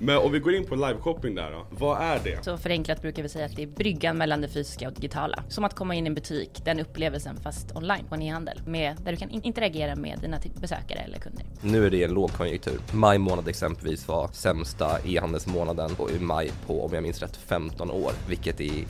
Men om vi går in på liveshopping där då, vad är det? Så förenklat brukar vi säga att det är bryggan mellan det fysiska och digitala. Som att komma in i en butik, den upplevelsen fast online på en e-handel. Med, där du kan interagera med dina besökare eller kunder. Nu är det en lågkonjunktur. Maj månad exempelvis var sämsta e-handelsmånaden och i maj på, om jag minns rätt, 15 år. Vilket är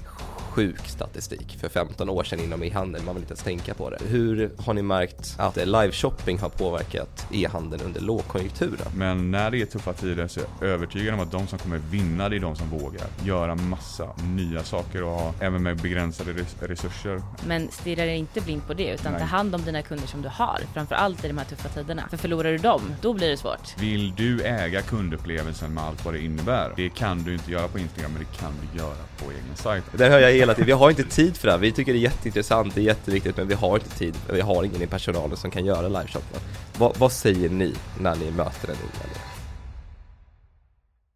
sjuk statistik för 15 år sedan inom e-handel, man vill inte ens tänka på det. Hur har ni märkt att live-shopping har påverkat e-handeln under lågkonjunkturen? Men när det är tuffa tider så är jag övertygad om att de som kommer vinna det är de som vågar göra massa nya saker och ha, även med begränsade resurser. Men stirra dig inte blind på det utan Nej. ta hand om dina kunder som du har, framförallt i de här tuffa tiderna. För förlorar du dem, då blir det svårt. Vill du äga kundupplevelsen med allt vad det innebär? Det kan du inte göra på Instagram, men det kan du göra på egen sajt. Det hör jag hela tiden. Vi har inte tid för det här. Vi tycker det är jätteintressant, det är jätteviktigt, men vi har inte tid. Vi har ingen i personalen som kan göra liveshoppen. Va, vad säger ni när ni möter en ung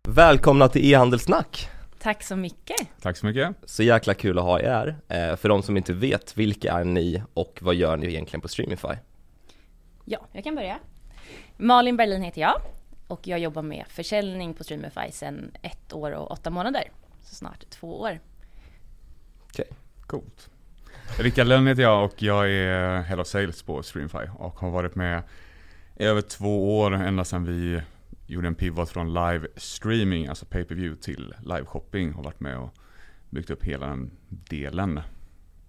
Välkomna till e-handelssnack! Tack så mycket! Tack så mycket! Så jäkla kul att ha er. Eh, för de som inte vet, vilka är ni och vad gör ni egentligen på Streamify? Ja, jag kan börja. Malin Berlin heter jag och jag jobbar med försäljning på Streamify sedan ett år och åtta månader. Så snart två år. Okej, okay. coolt. Rickard Lönn heter jag och jag är Head of Sales på Streamify och har varit med i över två år ända sedan vi gjorde en pivot från live streaming, alltså pay per view till live shopping och varit med och byggt upp hela den delen.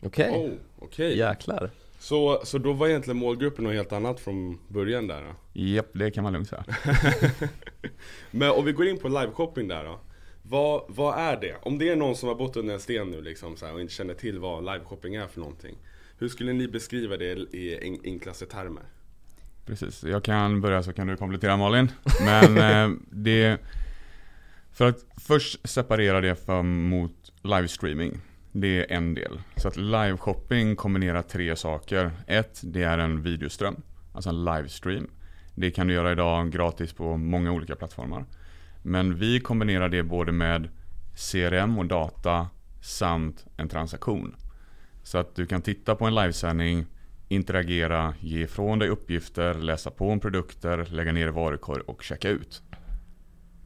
Okej, okay. oh, okay. jäklar. Så, så då var egentligen målgruppen något helt annat från början där? Då? Japp, det kan man lugnt säga. Men om vi går in på live shopping där då. Vad, vad är det? Om det är någon som har bott under en sten nu liksom, så här, och inte känner till vad liveshopping är för någonting. Hur skulle ni beskriva det i enklaste termer? Precis, jag kan börja så kan du komplettera Malin. Men eh, det... För att först separera det för, mot livestreaming. Det är en del. Så att liveshopping kombinerar tre saker. Ett, det är en videoström. Alltså en livestream. Det kan du göra idag gratis på många olika plattformar. Men vi kombinerar det både med CRM och data samt en transaktion. Så att du kan titta på en livesändning, interagera, ge ifrån dig uppgifter, läsa på om produkter, lägga ner i varukorg och checka ut.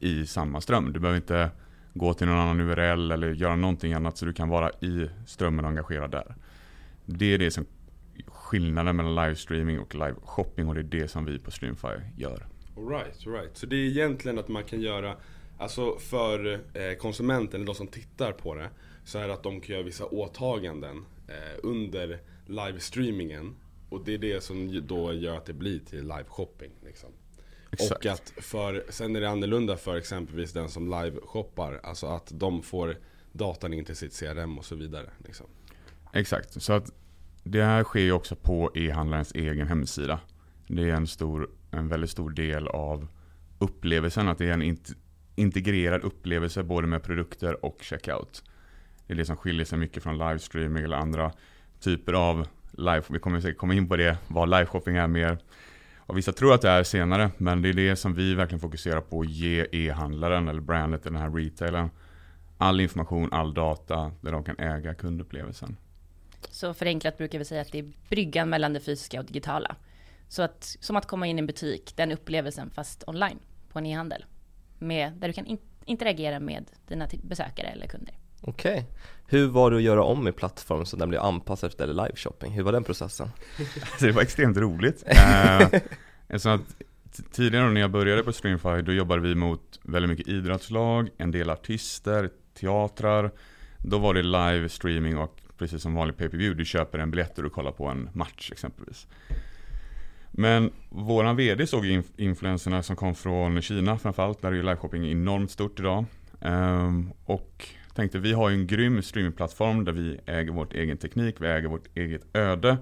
I samma ström. Du behöver inte gå till någon annan URL eller göra någonting annat så du kan vara i strömmen och engagerad där. Det är det som skillnaden mellan livestreaming och live shopping och det är det som vi på Streamfy gör. Alright, alright. Så det är egentligen att man kan göra, alltså för eh, konsumenten, de som tittar på det, så är det att de kan göra vissa åtaganden eh, under livestreamingen. Och det är det som då gör att det blir till live-shopping. Liksom. Och att för, sen är det annorlunda för exempelvis den som live-shoppar. Alltså att de får datan in till sitt CRM och så vidare. Liksom. Exakt, så att det här sker ju också på e-handlarens egen hemsida. Det är en stor en väldigt stor del av upplevelsen. Att det är en int integrerad upplevelse både med produkter och checkout. Det är det som skiljer sig mycket från livestreaming eller andra typer av live. Vi kommer säkert komma in på det, vad liveshopping är mer. Och vissa tror att det är senare, men det är det som vi verkligen fokuserar på. Att ge e-handlaren eller brandet, den här retailern, all information, all data där de kan äga kundupplevelsen. Så förenklat brukar vi säga att det är bryggan mellan det fysiska och digitala. Så att, som att komma in i en butik, den upplevelsen fast online på en e-handel. Med, där du kan in, interagera med dina besökare eller kunder. Okej. Okay. Hur var det att göra om i plattform så den blev anpassad efter live-shopping? Hur var den processen? Alltså, det var extremt roligt. uh, att tidigare när jag började på Streamfy, då jobbade vi mot väldigt mycket idrottslag, en del artister, teatrar. Då var det live streaming och precis som vanlig pay-per-view, du köper en biljett och du kollar på en match exempelvis. Men våran VD såg influenserna som kom från Kina framförallt, där är ju liveshopping enormt stort idag. Um, och tänkte vi har ju en grym streamingplattform där vi äger vår egen teknik, vi äger vårt eget öde.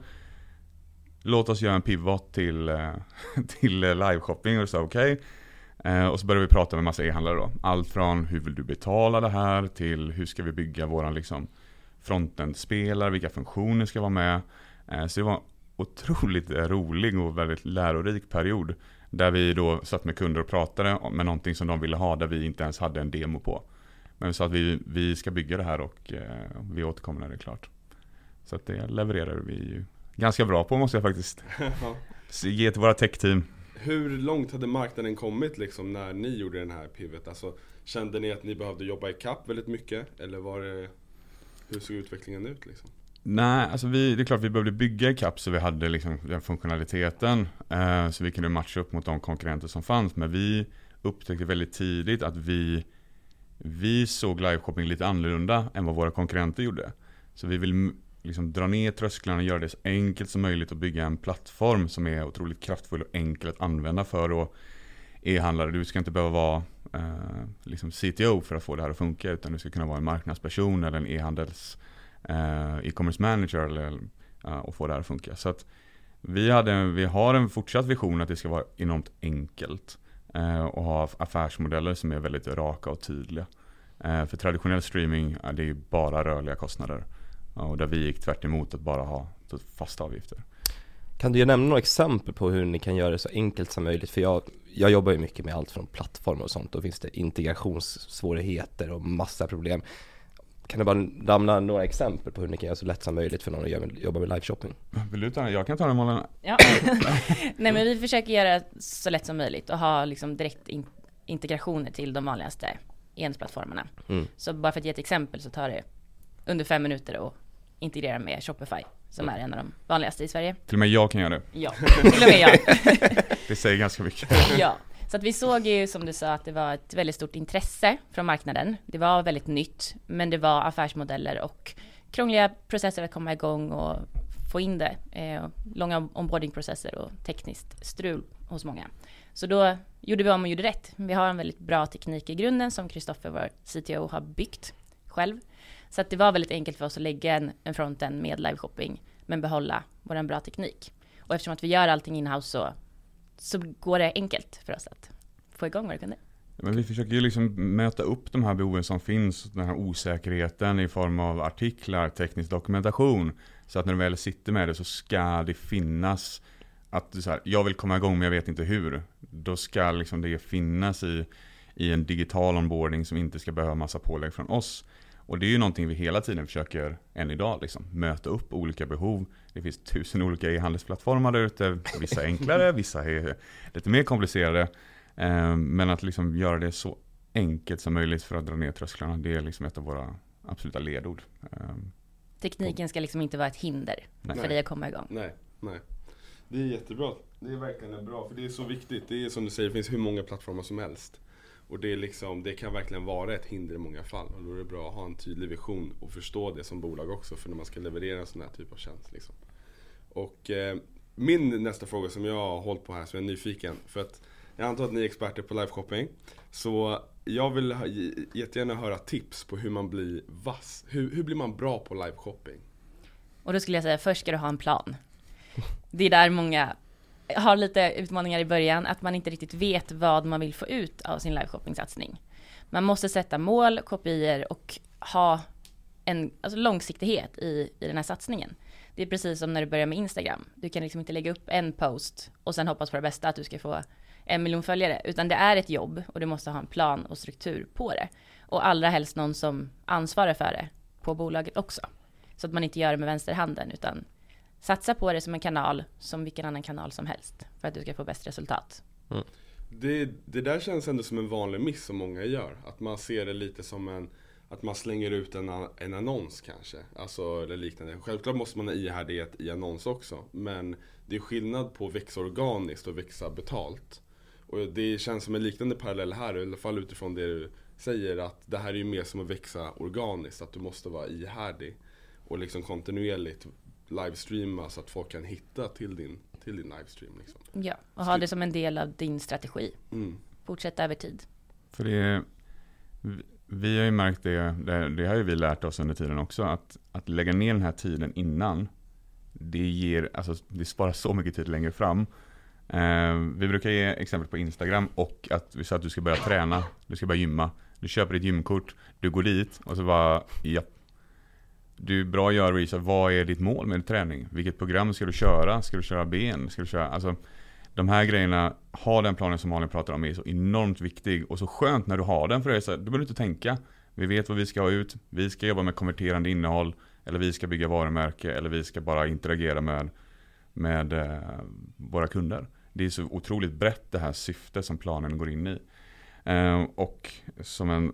Låt oss göra en pivot till, eh, till eh, liveshopping och så okej. Okay. Uh, och så började vi prata med massa e-handlare då. Allt från hur vill du betala det här till hur ska vi bygga våran liksom frontend-spelare, vilka funktioner ska vara med. Uh, så det var otroligt rolig och väldigt lärorik period. Där vi då satt med kunder och pratade med någonting som de ville ha där vi inte ens hade en demo på. Men vi sa att vi, vi ska bygga det här och eh, vi återkommer när det är klart. Så att det levererar vi ju ganska bra på måste jag faktiskt ge till våra tech-team. hur långt hade marknaden kommit liksom när ni gjorde den här pivot? Alltså, kände ni att ni behövde jobba ikapp väldigt mycket? Eller var det, hur såg utvecklingen ut liksom? Nej, alltså vi, det är klart vi behövde bygga ikapp så vi hade liksom den funktionaliteten. Eh, så vi kunde matcha upp mot de konkurrenter som fanns. Men vi upptäckte väldigt tidigt att vi, vi såg liveshopping lite annorlunda än vad våra konkurrenter gjorde. Så vi vill liksom dra ner trösklarna och göra det så enkelt som möjligt att bygga en plattform som är otroligt kraftfull och enkel att använda för e-handlare. Du ska inte behöva vara eh, liksom CTO för att få det här att funka utan du ska kunna vara en marknadsperson eller en e-handels eh, Eh, e-commerce manager eller, eh, och få det här att funka. Så att vi, hade, vi har en fortsatt vision att det ska vara enormt enkelt eh, och ha affärsmodeller som är väldigt raka och tydliga. För traditionell streaming det är det bara rörliga kostnader. och där vi gick tvärt att bara ha fasta avgifter. Kan du nämna några exempel på hur ni kan göra det så enkelt som möjligt? För jag, jag jobbar ju mycket med allt från plattformar och sånt. Då finns det integrationssvårigheter och massa problem. Kan du bara nämna några exempel på hur ni kan göra så lätt som möjligt för någon att jobba med live-shopping? Vill du ta Jag kan ta den Malin. Ja. Nej men vi försöker göra så lätt som möjligt och ha liksom direkt in integrationer till de vanligaste enhetsplattformarna. Mm. Så bara för att ge ett exempel så tar det under fem minuter att integrera med Shopify som mm. är en av de vanligaste i Sverige. Till och med jag kan göra det. Ja, till och med jag. det säger ganska mycket. ja. Så att vi såg ju som du sa att det var ett väldigt stort intresse från marknaden. Det var väldigt nytt, men det var affärsmodeller och krångliga processer att komma igång och få in det. Eh, långa onboardingprocesser och tekniskt strul hos många. Så då gjorde vi om och gjorde rätt. Vi har en väldigt bra teknik i grunden som Kristoffer, vår CTO, har byggt själv. Så att det var väldigt enkelt för oss att lägga en, en fronten med live shopping men behålla vår bra teknik. Och eftersom att vi gör allting inhouse så så går det enkelt för oss att få igång våra kunder. Men vi försöker ju liksom möta upp de här behoven som finns, den här osäkerheten i form av artiklar, teknisk dokumentation. Så att när du väl sitter med det så ska det finnas att så här, jag vill komma igång men jag vet inte hur. Då ska liksom det finnas i, i en digital onboarding som inte ska behöva massa pålägg från oss. Och det är ju någonting vi hela tiden försöker än idag, liksom, möta upp olika behov. Det finns tusen olika e-handelsplattformar där ute, vissa är enklare, vissa är lite mer komplicerade. Eh, men att liksom göra det så enkelt som möjligt för att dra ner trösklarna, det är liksom ett av våra absoluta ledord. Eh, Tekniken ska liksom inte vara ett hinder nej. för dig att komma igång. Nej, nej. Det är jättebra. Det är verkligen bra, för det är så viktigt. Det är som du säger, det finns hur många plattformar som helst. Och det, är liksom, det kan verkligen vara ett hinder i många fall. Och då är det bra att ha en tydlig vision och förstå det som bolag också för när man ska leverera en sån här typ av tjänst. Liksom. Och eh, min nästa fråga som jag har hållit på här, som jag är nyfiken. För att jag antar att ni är experter på liveshopping. Så jag vill ha, jättegärna höra tips på hur man blir vass. Hur, hur blir man bra på liveshopping? Och då skulle jag säga, först ska du ha en plan. Det är där många har lite utmaningar i början, att man inte riktigt vet vad man vill få ut av sin liveshoppingsatsning. Man måste sätta mål, kopior och ha en alltså långsiktighet i, i den här satsningen. Det är precis som när du börjar med Instagram. Du kan liksom inte lägga upp en post och sen hoppas på det bästa att du ska få en miljon följare, utan det är ett jobb och du måste ha en plan och struktur på det. Och allra helst någon som ansvarar för det på bolaget också. Så att man inte gör det med vänsterhanden, utan satsa på det som en kanal, som vilken annan kanal som helst, för att du ska få bäst resultat. Mm. Det, det där känns ändå som en vanlig miss som många gör. Att man ser det lite som en att man slänger ut en, en annons kanske. Alltså eller liknande. Självklart måste man ha ihärdighet i annons också. Men det är skillnad på att växa organiskt och växa betalt. Och det känns som en liknande parallell här, i alla fall utifrån det du säger. Att det här är ju mer som att växa organiskt. Att du måste vara ihärdig. Och liksom kontinuerligt livestreama så att folk kan hitta till din, till din livestream. Liksom. Ja, och ha det som en del av din strategi. Mm. Fortsätta över tid. För det vi har ju märkt det, det, det, har ju vi lärt oss under tiden också, att, att lägga ner den här tiden innan, det ger, alltså det sparar så mycket tid längre fram. Eh, vi brukar ge exempel på Instagram och att vi sa att du ska börja träna, du ska börja gymma. Du köper ditt gymkort, du går dit och så bara, ja, du är bra att göra research. Vad är ditt mål med träning? Vilket program ska du köra? Ska du köra ben? Ska du köra, alltså, de här grejerna, ha den planen som Malin pratar om är så enormt viktig och så skönt när du har den för det är så här, du behöver inte tänka. Vi vet vad vi ska ha ut, vi ska jobba med konverterande innehåll eller vi ska bygga varumärke eller vi ska bara interagera med, med eh, våra kunder. det är så otroligt brett det här syftet som planen går in i. Eh, och som en,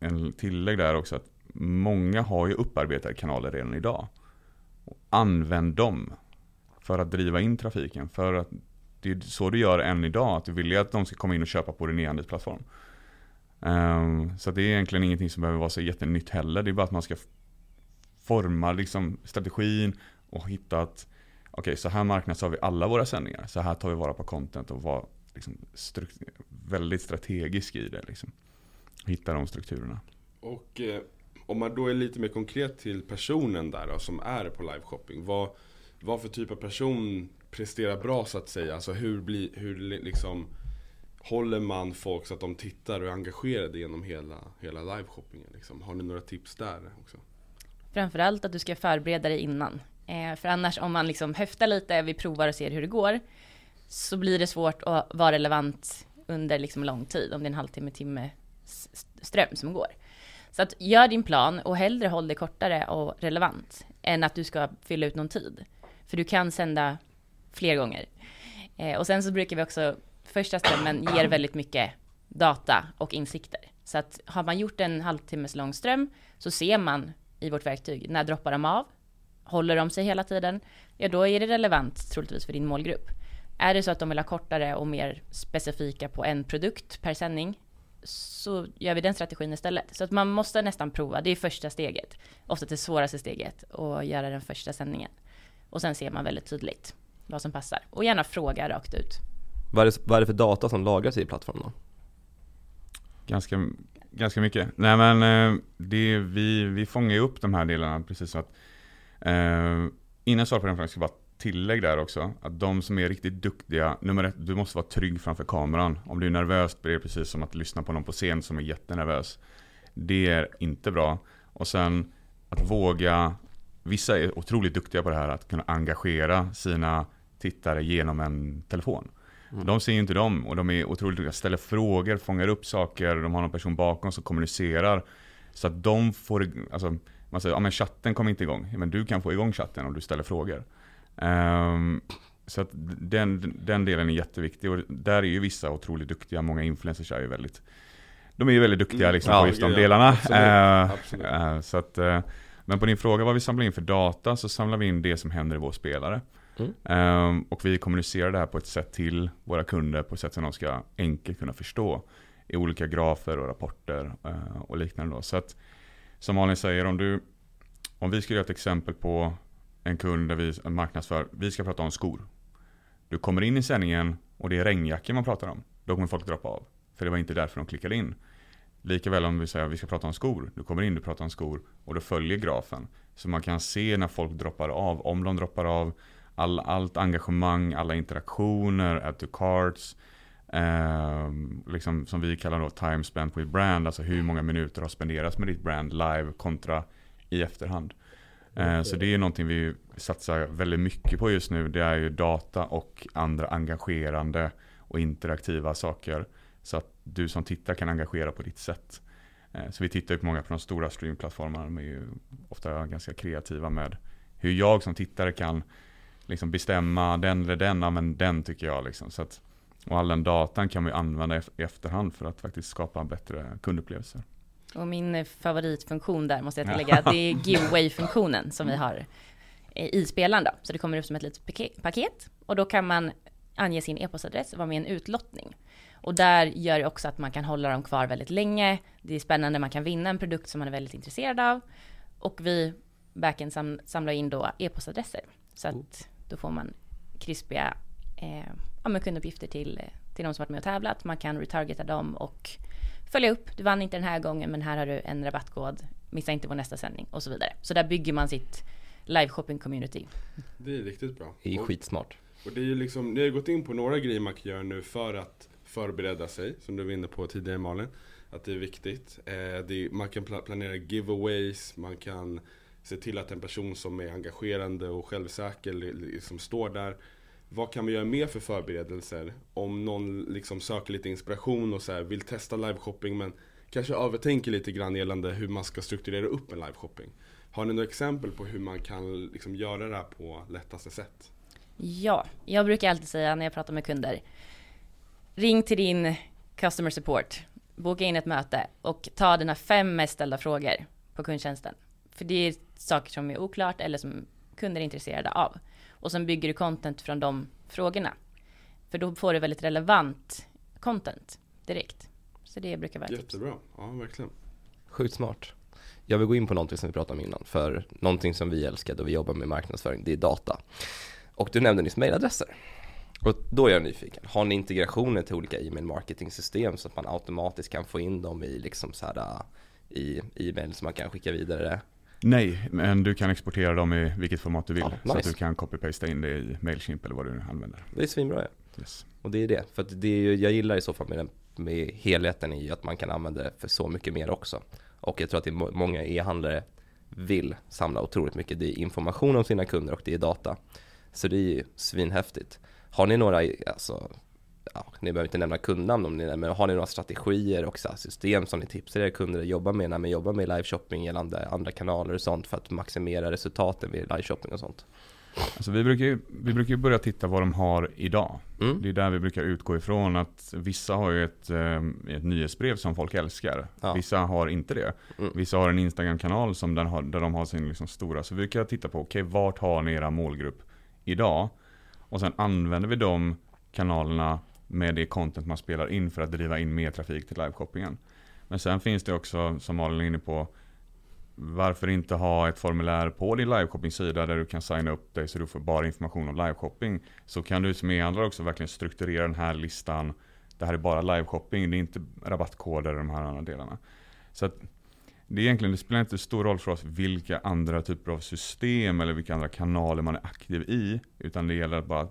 en tillägg där också att många har ju upparbetade kanaler redan idag. Använd dem för att driva in trafiken. För att det är så du gör än idag, att du vill ju att de ska komma in och köpa på din e-handelsplattform. Um, så det är egentligen ingenting som behöver vara så jättenytt heller. Det är bara att man ska forma liksom strategin och hitta att okej, okay, så här marknadsför vi alla våra sändningar. Så här tar vi vara på content och vara liksom väldigt strategisk i det. Liksom. Hitta de strukturerna. Och eh, om man då är lite mer konkret till personen där då, som är på live shopping. Vad, vad för typ av person presterar bra så att säga? Alltså hur, bli, hur liksom håller man folk så att de tittar och är engagerade genom hela, hela liveshoppingen? Liksom? Har ni några tips där också? Framförallt att du ska förbereda dig innan. Eh, för annars om man liksom höftar lite, vi provar och ser hur det går, så blir det svårt att vara relevant under liksom lång tid, om det är en halvtimme, timme ström som går. Så att gör din plan och hellre håll det kortare och relevant än att du ska fylla ut någon tid. För du kan sända fler gånger. Eh, och sen så brukar vi också, första strömmen ger väldigt mycket data och insikter. Så att har man gjort en halvtimmes lång ström så ser man i vårt verktyg, när droppar de av? Håller de sig hela tiden? Ja, då är det relevant troligtvis för din målgrupp. Är det så att de vill ha kortare och mer specifika på en produkt per sändning, så gör vi den strategin istället. Så att man måste nästan prova, det är första steget. Ofta det svåraste steget, att göra den första sändningen. Och sen ser man väldigt tydligt vad som passar. Och gärna fråga rakt ut. Vad är det, vad är det för data som lagras i plattformen då? Ganska, ganska mycket. Nej men eh, det, vi, vi fångar ju upp de här delarna precis så att eh, Innan jag svarar på den frågan ska jag bara tillägg där också. Att de som är riktigt duktiga, nummer ett, du måste vara trygg framför kameran. Om du är nervös blir det precis som att lyssna på någon på scen som är jättenervös. Det är inte bra. Och sen att våga, vissa är otroligt duktiga på det här, att kunna engagera sina tittare genom en telefon. Mm. De ser ju inte dem och de är otroligt duktiga, ställer frågor, fångar upp saker, de har någon person bakom som kommunicerar. Så att de får, alltså man säger, ja men chatten kommer inte igång. Men du kan få igång chatten om du ställer frågor. Um, så att den, den delen är jätteviktig och där är ju vissa otroligt duktiga, många influencers är ju väldigt De är ju väldigt duktiga liksom mm, på just de ja, delarna. Absolut, uh, absolut. Uh, så att, uh, men på din fråga vad vi samlar in för data så samlar vi in det som händer i vår spelare. Mm. Um, och vi kommunicerar det här på ett sätt till våra kunder på ett sätt som de ska enkelt kunna förstå. I olika grafer och rapporter och liknande. Då. Så att som Malin säger, om, du, om vi skulle göra ett exempel på en kund där vi marknadsför, vi ska prata om skor. Du kommer in i sändningen och det är regnjackor man pratar om. Då kommer folk droppa av. För det var inte därför de klickade in. Likaväl om vi säger att vi ska prata om skor. Du kommer in, du pratar om skor och du följer grafen. Så man kan se när folk droppar av, om de droppar av, all, allt engagemang, alla interaktioner, add to cards. Eh, liksom som vi kallar då time spent with brand, alltså hur många minuter har spenderats med ditt brand live kontra i efterhand. Eh, så det är någonting vi satsar väldigt mycket på just nu. Det är ju data och andra engagerande och interaktiva saker. Så att du som tittar kan engagera på ditt sätt. Eh, så vi tittar ju på många på de stora streamplattformarna. De är ju ofta ganska kreativa med hur jag som tittare kan liksom bestämma den eller den, ja, men den tycker jag. Liksom. Så att, och all den datan kan vi använda i efterhand för att faktiskt skapa bättre kundupplevelser. Och min favoritfunktion där måste jag tillägga, det är giveaway-funktionen som vi har i spelaren då. Så det kommer upp som ett litet paket och då kan man ange sin e-postadress och vara med i en utlottning. Och där gör det också att man kan hålla dem kvar väldigt länge. Det är spännande, man kan vinna en produkt som man är väldigt intresserad av. Och vi backend sam samlar in då e-postadresser. Så att då får man krispiga eh, ja, kunduppgifter till, till de som varit med och tävlat. Man kan retargeta dem och följa upp. Du vann inte den här gången men här har du en rabattkod. Missa inte vår nästa sändning och så vidare. Så där bygger man sitt live shopping community. Det är riktigt bra. Det är skitsmart. Och det är ju liksom, ni har gått in på några grejer man kan göra nu för att förbereda sig, som du var inne på tidigare Malin. Att det är viktigt. Eh, det är, man kan planera giveaways, man kan se till att en person som är engagerande och självsäker liksom står där vad kan vi göra mer för förberedelser? Om någon liksom söker lite inspiration och så här, vill testa liveshopping men kanske övertänker lite grann gällande hur man ska strukturera upp en liveshopping. Har ni några exempel på hur man kan liksom göra det här på lättaste sätt? Ja, jag brukar alltid säga när jag pratar med kunder. Ring till din customer support, boka in ett möte och ta dina fem mest ställda frågor på kundtjänsten. För det är saker som är oklart eller som kunder är intresserade av. Och sen bygger du content från de frågorna. För då får du väldigt relevant content direkt. Så det brukar vara ett tips. Jättebra, ja verkligen. Sjukt smart. Jag vill gå in på någonting som vi pratade om innan, för någonting som vi älskar då vi jobbar med marknadsföring, det är data. Och du nämnde nyss mejladresser. Och då är jag nyfiken, har ni integrationer till olika e-mail marketing system så att man automatiskt kan få in dem i liksom så här i e-mail som man kan skicka vidare? Nej, men du kan exportera dem i vilket format du vill. Ja, Så att nice. du kan copy-pasta in det i Mailchimp eller vad du använder. Det är svinbra ja. Yes. Och det är det, för det är ju, jag gillar i så fall med, den, med helheten i att man kan använda det för så mycket mer också. Och jag tror att det är må- många e-handlare vill samla otroligt mycket. Det är information om sina kunder och det är data. Så det är ju svinhäftigt. Har ni några, alltså, ja, ni behöver inte nämna kundnamn om ni men har ni några strategier och system som ni tipsar era kunder att jobba med när man jobbar med live shopping gällande andra kanaler och sånt för att maximera resultaten vid live shopping och sånt? Alltså vi, brukar ju, vi brukar börja titta vad de har idag. Mm. Det är där vi brukar utgå ifrån att vissa har ju ett, eh, ett nyhetsbrev som folk älskar. Ja. Vissa har inte det. Mm. Vissa har en Instagram-kanal som den har, där de har sin liksom stora. Så vi brukar titta på, okej vart har ni era målgrupp idag? Och sen använder vi de kanalerna med det content man spelar in för att driva in mer trafik till liveshoppingen. Men sen finns det också, som Malin är inne på, varför inte ha ett formulär på din liveshopping-sida där du kan signa upp dig så du får bara information om liveshopping. Så kan du som e-handlare också verkligen strukturera den här listan. Det här är bara liveshopping, det är inte rabattkoder och de här andra delarna. Så att det, är egentligen, det spelar inte stor roll för oss vilka andra typer av system eller vilka andra kanaler man är aktiv i. Utan det gäller att bara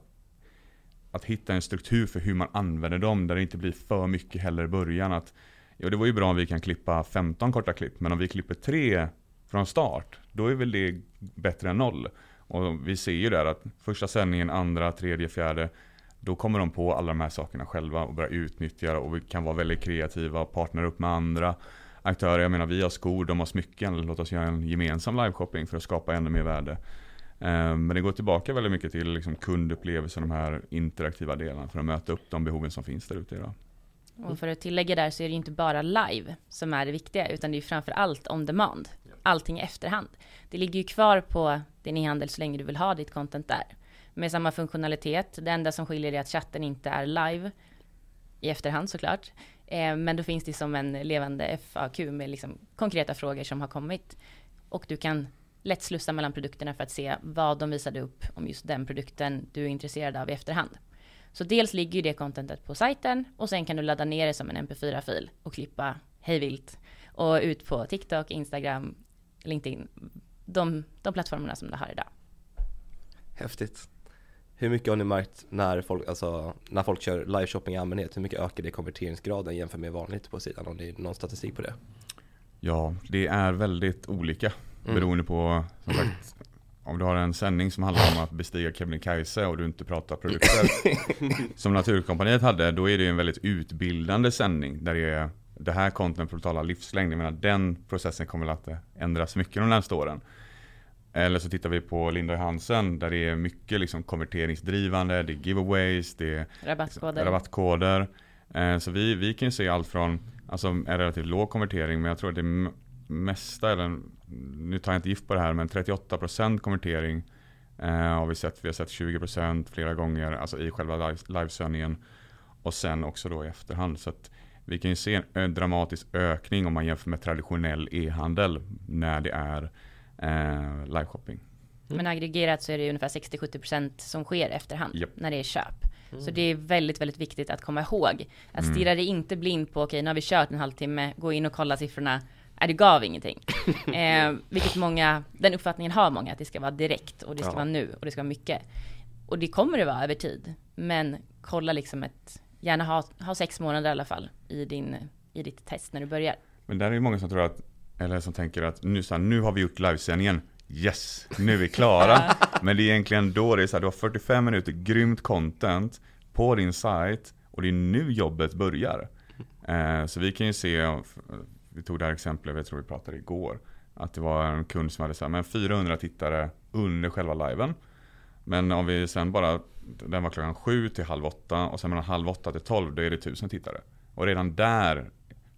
att hitta en struktur för hur man använder dem där det inte blir för mycket heller i början. Att, jo, det var ju bra om vi kan klippa 15 korta klipp, men om vi klipper tre från start, då är väl det bättre än noll. Och vi ser ju där att första sändningen, andra, tredje, fjärde, då kommer de på alla de här sakerna själva och börjar utnyttja och vi kan vara väldigt kreativa och partnera upp med andra aktörer. Jag menar vi har skor, de har smycken, låt oss göra en gemensam liveshopping för att skapa ännu mer värde. Eh, Men det går tillbaka väldigt mycket till liksom kundupplevelsen, de här interaktiva delarna för att möta upp de behoven som finns där ute idag. Och för att tillägga där så är det ju inte bara live som är det viktiga, utan det är ju framför allt on demand. Allting i efterhand. Det ligger ju kvar på din e-handel så länge du vill ha ditt content där. Med samma funktionalitet. Det enda som skiljer är att chatten inte är live i efterhand såklart. Eh, men då finns det som en levande FAQ med liksom konkreta frågor som har kommit. Och du kan lätt slussa mellan produkterna för att se vad de visade upp om just den produkten du är intresserad av i efterhand. Så dels ligger ju det contentet på sajten och sen kan du ladda ner det som en mp4-fil och klippa hejvilt och ut på TikTok, Instagram, LinkedIn, de, de plattformarna som du har idag. Häftigt. Hur mycket har ni märkt när folk, alltså, när folk kör live shopping i allmänhet? Hur mycket ökar det konverteringsgraden jämfört med vanligt på sidan? Om det är någon statistik på det? Ja, det är väldigt olika Mm. beroende på som sagt, om du har en sändning som handlar om att bestiga Kebnekaise och du inte pratar produkter som Naturkompaniet hade, då är det en väldigt utbildande sändning där det är det här content för totala livslängd. Jag menar den processen kommer att ändras mycket de närmaste åren. Eller så tittar vi på Linda Hansen där det är mycket liksom konverteringsdrivande, det är giveaways, det är Rabattkoder. rabattkoder. Eh, Så vi, vi kan ju se allt från alltså, en relativt låg konvertering, men jag tror att det mesta, eller nu tar jag inte gift på det här, men 38% konvertering eh, har vi sett. Vi har sett 20% flera gånger, alltså i själva live, livesändningen. Och sen också då i efterhand. Så att vi kan ju se en dramatisk ökning om man jämför med traditionell e-handel när det är eh, liveshopping. Men aggregerat så är det ungefär 60-70% som sker efterhand Japp. när det är köp. Så det är väldigt, väldigt viktigt att komma ihåg. Att stirra dig inte blind på, okej nu har vi kört en halvtimme, gå in och kolla siffrorna. Nej, det gav ingenting. eh, vilket många, den uppfattningen har många, att det ska vara direkt och det ska Ja. vara nu och det ska vara mycket. Och det kommer det vara över tid. Men kolla liksom ett, gärna ha, ha sex månader i alla fall i, din, i ditt test när du börjar. Men där är det många som tror att, eller som tänker att nu, så här, nu har vi gjort livesändningen. Yes, nu är vi klara. Men det är egentligen då det är så här, du har 45 minuter grymt content på din sajt och det är nu jobbet börjar. Eh, så vi kan ju se, vi tog det här exemplet, jag tror vi pratade igår, att det var en kund som hade så här, men 400 tittare under själva liven. Men om vi sen bara, den var klockan sju till halv åtta och sen mellan halv åtta till tolv, då är det tusen tittare. Och redan där,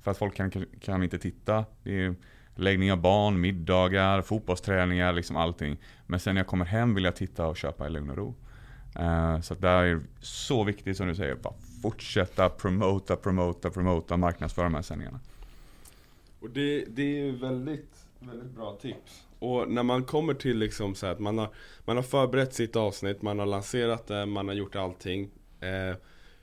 för att folk kan, kan inte titta, det är läggning av barn, middagar, fotbollsträningar, liksom allting. Men sen när jag kommer hem vill jag titta och köpa i lugn och ro. Uh, så det är så viktigt som du säger, bara fortsätta promota, promota, promota, marknadsföra de här sändningarna. Och det, det är väldigt, väldigt bra tips. Och när man kommer till liksom så att man har, man har förberett sitt avsnitt, man har lanserat det, man har gjort allting. Eh,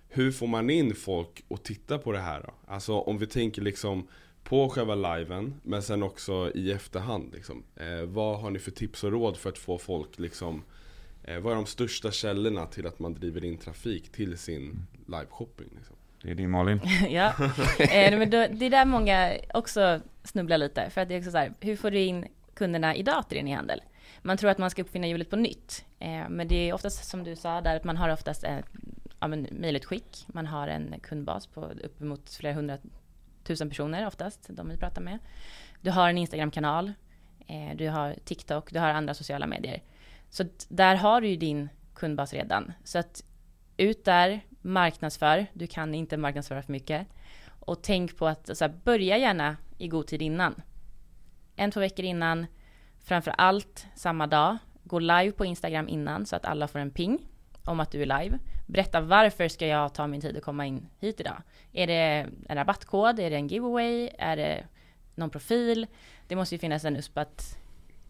hur får man in folk och titta på det här då? Alltså om vi tänker liksom på själva liven, men sen också i efterhand. Liksom. Eh, vad har ni för tips och råd för att få folk liksom eh, Vad är de största källorna till att man driver in trafik till sin liveshopping? Liksom? Det är din Malin. ja, eh, men då, det är där många också snubblar lite. För att det är också så här, hur får du in kunderna idag till din e-handel? Man tror att man ska uppfinna hjulet på nytt. Eh, men det är oftast som du sa där, att man har oftast ett ja, mejlutskick. Man har en kundbas på uppemot flera hundratusen personer oftast, de vi pratar med. Du har en Instagram-kanal, eh, du har TikTok, du har andra sociala medier. Så där har du ju din kundbas redan. Så att ut där, marknadsför. Du kan inte marknadsföra för mycket. Och tänk på att så här, börja gärna i god tid innan. En, två veckor innan. Framför allt samma dag. Gå live på Instagram innan så att alla får en ping om att du är live. Berätta varför ska jag ta min tid att komma in hit idag? Är det en rabattkod? Är det en giveaway? Är det någon profil? Det måste ju finnas en USP att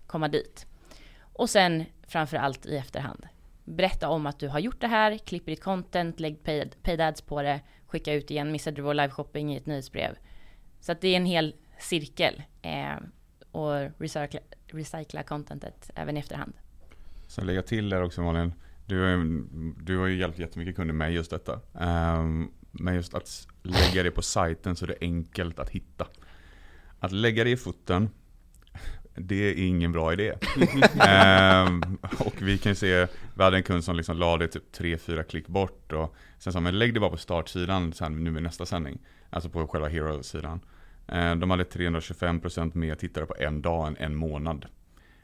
komma dit. Och sen framför allt i efterhand berätta om att du har gjort det här, klipp ditt content, lägg paid, paid ads på det, skicka ut igen, missade du vår liveshopping i ett nyhetsbrev. Så att det är en hel cirkel eh, och recycla, recycla contentet även i efterhand. Så lägga till där också Malin, du, du har ju hjälpt jättemycket kunder med just detta. Ehm, um, men just att lägga det på sajten så det är enkelt att hitta. Att lägga det i foten det är ingen bra idé. ehm, och vi kan se, vi hade en kund som liksom la det typ 3-4 klick bort och sen sa men lägg det bara på startsidan sen, nu med nästa sändning. Alltså på själva hero-sidan. Ehm, de hade 325% mer tittare på en dag än en månad.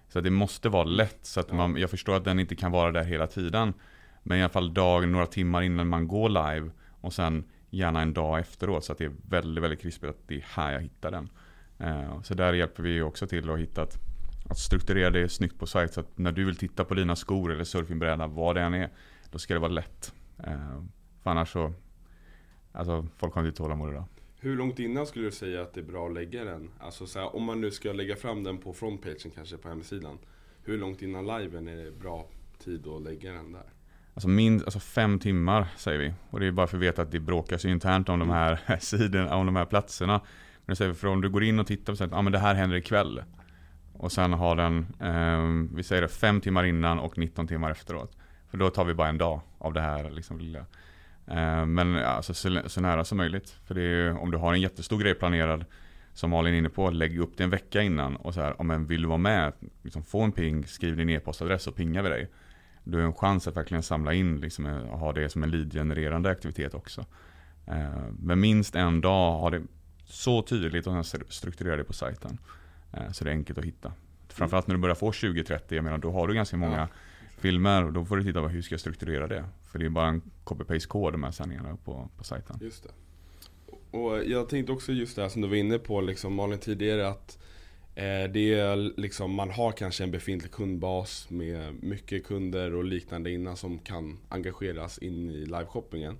Så det måste vara lätt, så att man, jag förstår att den inte kan vara där hela tiden. Men i alla fall dag, några timmar innan man går live och sen gärna en dag efteråt så att det är väldigt, väldigt krispigt att det är här jag hittar den. Eh, så där hjälper vi också till att hitta att, att strukturera det snyggt på sajt så att när du vill titta på dina skor eller surfingbräda, vad det än är, då ska det vara lätt. Eh, för annars så, alltså folk har inte tålamod idag. Hur långt innan skulle du säga att det är bra att lägga den? Alltså så här, om man nu ska lägga fram den på frontpagen kanske på hemsidan. Hur långt innan liven är det bra tid att lägga den där? Alltså, min, alltså fem timmar säger vi. Och det är bara för att veta att det bråkas internt om de här sidorna, om de här platserna. Men säger, för om du går in och tittar på att ah, men det här händer ikväll. Och sen har den, eh, vi säger det, fem timmar innan och 19 timmar efteråt. För då tar vi bara en dag av det här liksom, lilla. Eh, men alltså, så, så, nära som möjligt. För det är, om du har en jättestor grej planerad, som Malin är inne på, lägg upp det en vecka innan. Och så här, om en vill du vara med, liksom, få en ping, skriv din e-postadress och pingar vi dig. Du har en chans att verkligen samla in liksom, och ha det som en lead-genererande aktivitet också. Eh, men minst en dag har det så tydligt och strukturera det på sajten. Eh, så det är enkelt att hitta. Framförallt när du börjar få 20-30, jag menar då har du ganska många ja. filmer och då får du titta på hur ska jag strukturera det. För det är bara en copy-paste-kod de här sändningarna på, på sajten. Just det. Och jag tänkte också just det här som du var inne på liksom Malin tidigare att eh, det är liksom, man har kanske en befintlig kundbas med mycket kunder och liknande innan som kan engageras in i liveshoppingen.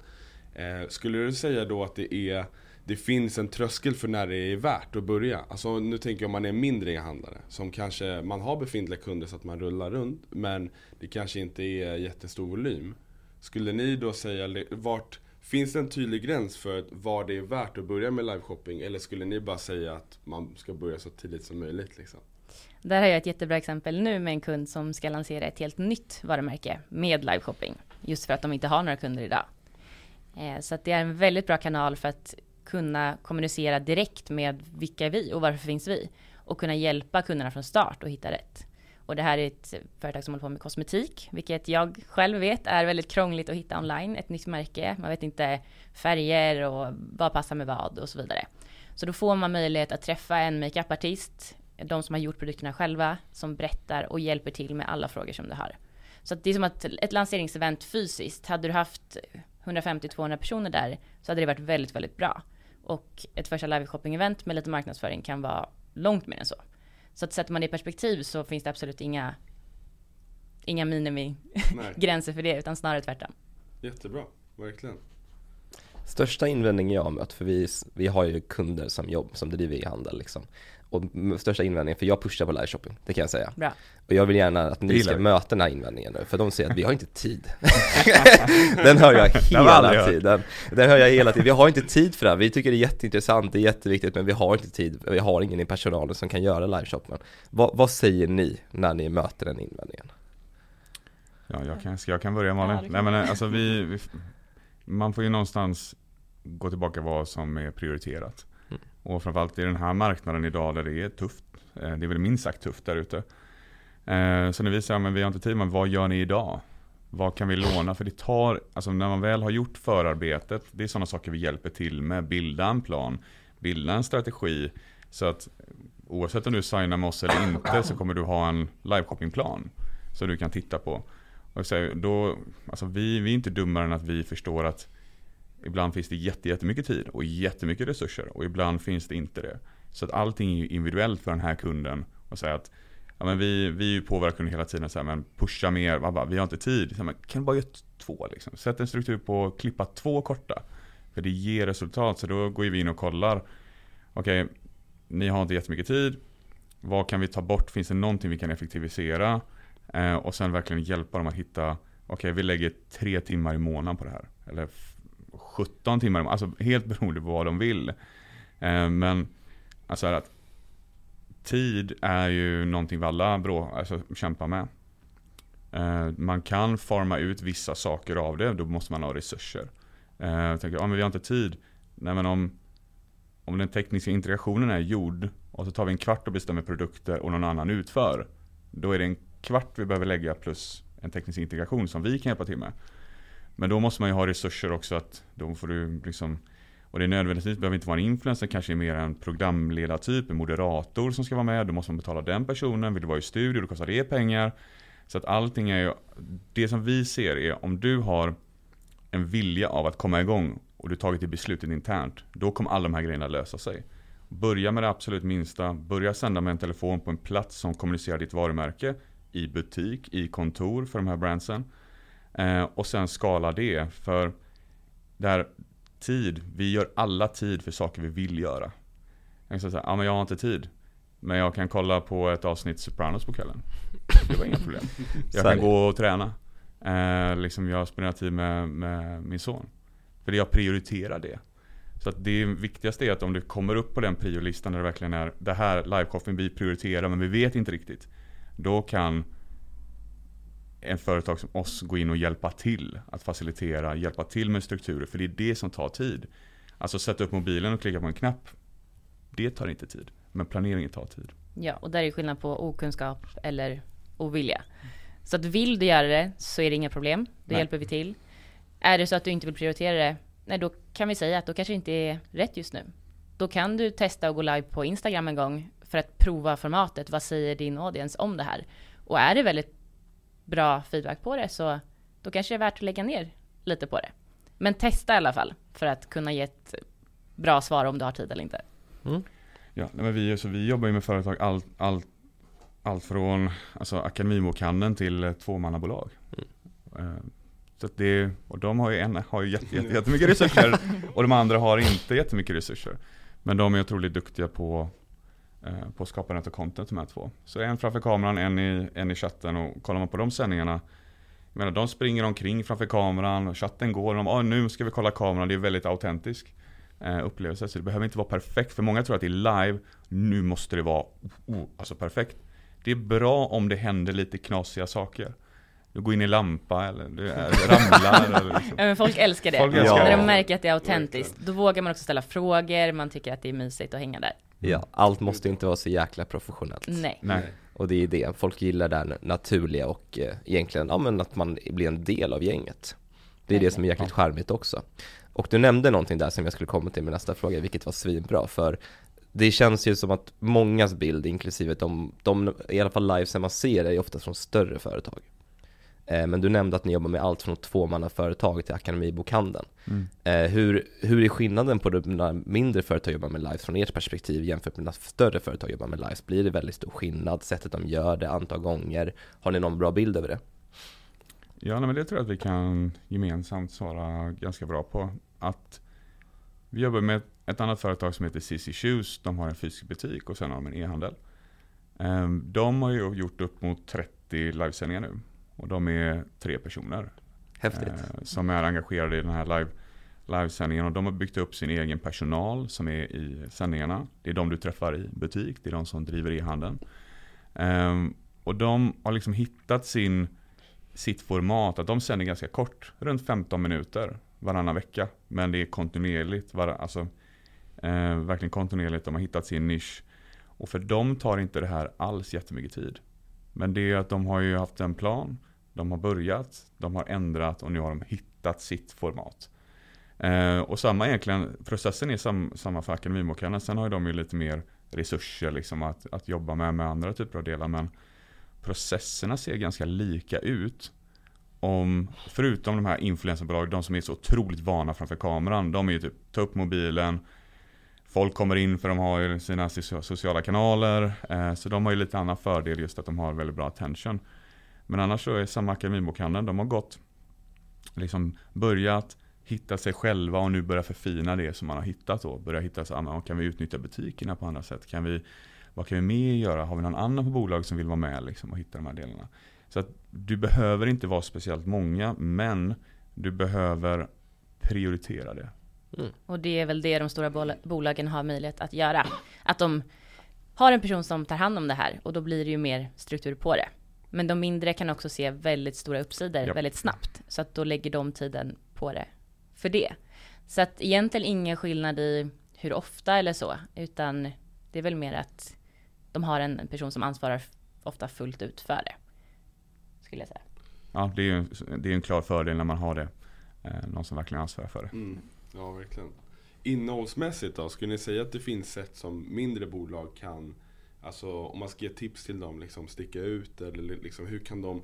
Eh, skulle du säga då att det är det finns en tröskel för när det är värt att börja. Alltså nu tänker jag om man är mindre e-handlare som kanske, man har befintliga kunder så att man rullar runt men det kanske inte är jättestor volym. Skulle ni då säga, vart Finns det en tydlig gräns för var det är värt att börja med liveshopping eller skulle ni bara säga att man ska börja så tidigt som möjligt? Liksom? Där har jag ett jättebra exempel nu med en kund som ska lansera ett helt nytt varumärke med liveshopping. Just för att de inte har några kunder idag. Eh, så att det är en väldigt bra kanal för att kunna kommunicera direkt med vilka är vi och varför finns vi? Och kunna hjälpa kunderna från start och hitta rätt. Och det här är ett företag som håller på med kosmetik, vilket jag själv vet är väldigt krångligt att hitta online. Ett nytt märke, man vet inte färger och vad passar med vad och så vidare. Så då får man möjlighet att träffa en makeupartist, de som har gjort produkterna själva, som berättar och hjälper till med alla frågor som du har. Så att det är som att ett lanseringsevent fysiskt, hade du haft 150-200 personer där så hade det varit väldigt, väldigt bra. Och ett första live shopping-event med lite marknadsföring kan vara långt mer än så. Så att sätter man det i perspektiv så finns det absolut inga, inga minimigränser för det, utan snarare tvärtom. Jättebra, verkligen. Största invändningen jag har mött, för vi, vi har ju kunder som jobb, som driver e-handel liksom. Och största invändningen, för jag pushar på live shopping, det kan jag säga. Bra. Och jag vill gärna att ni ska möta den här invändningen nu, för de säger att vi har inte tid. den hör jag hela tiden. Den hör jag hela tiden. Vi har inte tid för det här. Vi tycker det är jätteintressant, det är jätteviktigt, men vi har inte tid. Vi har ingen i personalen som kan göra live shoppen. Vad, vad säger ni när ni möter den invändningen? Ja, jag kan, jag kan börja Malin. Ja, Nej, men alltså vi, vi, man får ju någonstans gå tillbaka vad som är prioriterat. Och framförallt i den här marknaden idag där det är tufft. Eh, det är väl minst sagt tufft där ute. Eh, så när vi säger att vi har inte tid, men vad gör ni idag? Vad kan vi låna? För det tar, alltså när man väl har gjort förarbetet, det är sådana saker vi hjälper till med. Bilda en plan, bilda en strategi. Så att oavsett om du signar med oss eller inte så kommer du ha en liveshoppingplan. Som du kan titta på. Och så, då, alltså vi, vi är inte dummare än att vi förstår att ibland finns det jättemycket tid och jättemycket resurser och ibland finns det inte det. Så att allting är individuellt för den här kunden och säga att ja, men vi, vi påverkar kunden hela tiden, så här, men pusha mer, bara, vi har inte tid. Så här, men kan du bara göra två? Liksom? Sätt en struktur på att klippa två korta. För det ger resultat, så då går vi in och kollar. Okej, okay, ni har inte jättemycket tid. Vad kan vi ta bort? Finns det någonting vi kan effektivisera? Eh, och sen verkligen hjälpa dem att hitta, okej okay, vi lägger tre timmar i månaden på det här. Eller 17 timmar, alltså helt beroende på vad de vill. Eh, men alltså att tid är ju någonting vi alla bra, alltså, kämpar med. Eh, man kan forma ut vissa saker av det, då måste man ha resurser. Jag tänker, ja, men vi har inte tid. Nej, men om, om den tekniska integrationen är gjord och så tar vi en kvart och bestämmer produkter och någon annan utför. Då är det en kvart vi behöver lägga plus en teknisk integration som vi kan hjälpa till med. Men då måste man ju ha resurser också att då får du liksom och det är nödvändigtvis behöver inte vara en influencer, kanske mer en programledartyp, en moderator som ska vara med. Då måste man betala den personen. Vill du vara i studio, då kostar det pengar. Så att allting är ju, det som vi ser är om du har en vilja av att komma igång och du tagit det beslutet internt, då kommer alla de här grejerna lösa sig. Börja med det absolut minsta, börja sända med en telefon på en plats som kommunicerar ditt varumärke i butik, i kontor för de här brandsen. Eh, och sen skala det. För där tid, vi gör alla tid för saker vi vill göra. Jag kan säga ja men jag har inte tid. Men jag kan kolla på ett avsnitt Sopranos på kvällen. Det var inga problem. Jag kan gå och träna. Eh, liksom jag spenderar tid med, med min son. För jag prioriterar det. Så att det viktigaste är att om du kommer upp på den priolistan där det verkligen är det här live vi prioriterar men vi vet inte riktigt. Då kan en företag som oss gå in och hjälpa till att facilitera, hjälpa till med strukturer. För det är det som tar tid. Alltså sätta upp mobilen och klicka på en knapp. Det tar inte tid. Men planeringen tar tid. Ja, och där är skillnad på okunskap eller ovilja. Så att vill du göra det så är det inga problem. Då nej. hjälper vi till. Är det så att du inte vill prioritera det, nej då kan vi säga att då kanske inte är rätt just nu. Då kan du testa att gå live på Instagram en gång för att prova formatet. Vad säger din audience om det här? Och är det väldigt bra feedback på det så då kanske det är värt att lägga ner lite på det. Men testa i alla fall för att kunna ge ett bra svar om du har tid eller inte. Mm. Ja, men vi, så vi jobbar ju med företag allt, allt, allt från alltså, akademibokhandeln till tvåmannabolag. Mm. Uh, så det, och de har ju, en, har ju jätte, jätte, jättemycket resurser och de andra har inte jättemycket resurser. Men de är otroligt duktiga på Eh, Eh, på skapandet av content de här två. Så en framför kameran, en i, en i chatten och kollar man på de sändningarna jag menar, de springer omkring framför kameran och chatten går och de ah, nu ska vi kolla kameran, det är väldigt autentisk eh, upplevelse. Så det behöver inte vara perfekt, för många tror att det är live, nu måste det vara oh, alltså perfekt. Det är bra om det händer lite knasiga saker. Du går in i lampa eller du ramlar. eller liksom. ja, men folk älskar det. Folk älskar När de märker att det är autentiskt. Då vågar man också ställa frågor, man tycker att det är mysigt att hänga där. Ja, allt måste inte vara så jäkla professionellt. Nej. Nej. Och det är det, folk gillar det här naturliga och eh, egentligen, ja men att man blir en del av gänget. Det är det som är jäkligt charmigt också. Och du nämnde någonting där som jag skulle komma till med nästa fråga, vilket var svinbra, för det känns ju som att mångas bild, inklusive de, de i alla fall livesen man ser, är ofta från större företag. Eh, men du nämnde att ni jobbar med allt från tvåmannaföretag till Akademibokhandeln. Mm. Eh, hur, hur är skillnaden på när mindre företag jobbar med lives från ert perspektiv jämfört med när större företag jobbar med lives? Blir det väldigt stor skillnad, sättet de gör det, antal gånger? Har ni någon bra bild över det? Ja, men det tror jag att vi kan gemensamt svara ganska bra på. Att vi jobbar med ett annat företag som heter CC Shoes. De har en fysisk butik och sen har de en e-handel. Ehm, de har ju gjort upp mot 30 livesändningar nu. Och de är tre personer. Häftigt. eh, Som är engagerade i den här live, livesändningen. Och de har byggt upp sin egen personal som är i sändningarna. Det är de du träffar i butik. Det är de som driver e-handeln. Ehm, och de har liksom hittat sin, sitt format. Att de sänder ganska kort. Runt 15 minuter varannan vecka. Men det är kontinuerligt. Var, alltså, eh, verkligen kontinuerligt. De har hittat sin nisch. Och för dem tar inte det här alls jättemycket tid. Men det är att de har ju haft en plan. De har börjat, de har ändrat och nu har de hittat sitt format. Eh, och samma egentligen, processen är sam, samma för Akademibokhandeln. Sen har ju de ju lite mer resurser liksom att, att jobba med, med andra typer av delar. Men processerna ser ganska lika ut. Om, förutom de här influencerbolagen, de som är så otroligt vana framför kameran. De är ju typ, ta upp mobilen, Folk kommer in för de har ju sina sociala kanaler. Eh, så de har ju lite annan fördel just att de har väldigt bra attention. Men annars så är samma Akademibokhandeln, de har gått, liksom börjat hitta sig själva och nu börja förfina det som man har hittat då. Börja hitta så, ah, kan vi utnyttja butikerna på andra sätt? Kan vi, vad kan vi mer göra? Har vi någon annan på bolaget som vill vara med liksom, och hitta de här delarna? Så att du behöver inte vara speciellt många, men du behöver prioritera det. Mm. Och det är väl det de stora bol- bolagen har möjlighet att göra. Att de har en person som tar hand om det här och då blir det ju mer struktur på det. Men de mindre kan också se väldigt stora uppsidor Japp. väldigt snabbt. Så att då lägger de tiden på det för det. Så att egentligen ingen skillnad i hur ofta eller så, utan det är väl mer att de har en person som ansvarar ofta fullt ut för det. Skulle jag säga. Ja, det är ju det är en klar fördel när man har det. Eh, någon som verkligen ansvarar för det. Mm. Ja, verkligen. Innehållsmässigt då, skulle ni säga att det finns sätt som mindre bolag kan, alltså om man ska ge tips till dem, liksom sticka ut eller liksom hur kan de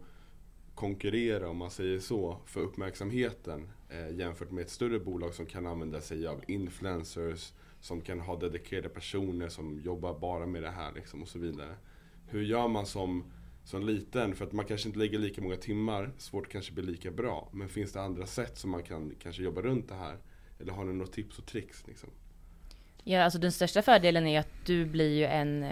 konkurrera om man säger så för uppmärksamheten eh, jämfört med ett större bolag som kan använda sig av influencers som kan ha dedikerade personer som jobbar bara med det här liksom och så vidare. Hur gör man som, som liten? För att man kanske inte lägger lika många timmar, svårt kanske blir lika bra. Men finns det andra sätt som man kan kanske jobba runt det här? Eller har ni några tips och tricks? Liksom? Ja, alltså den största fördelen är att du blir ju en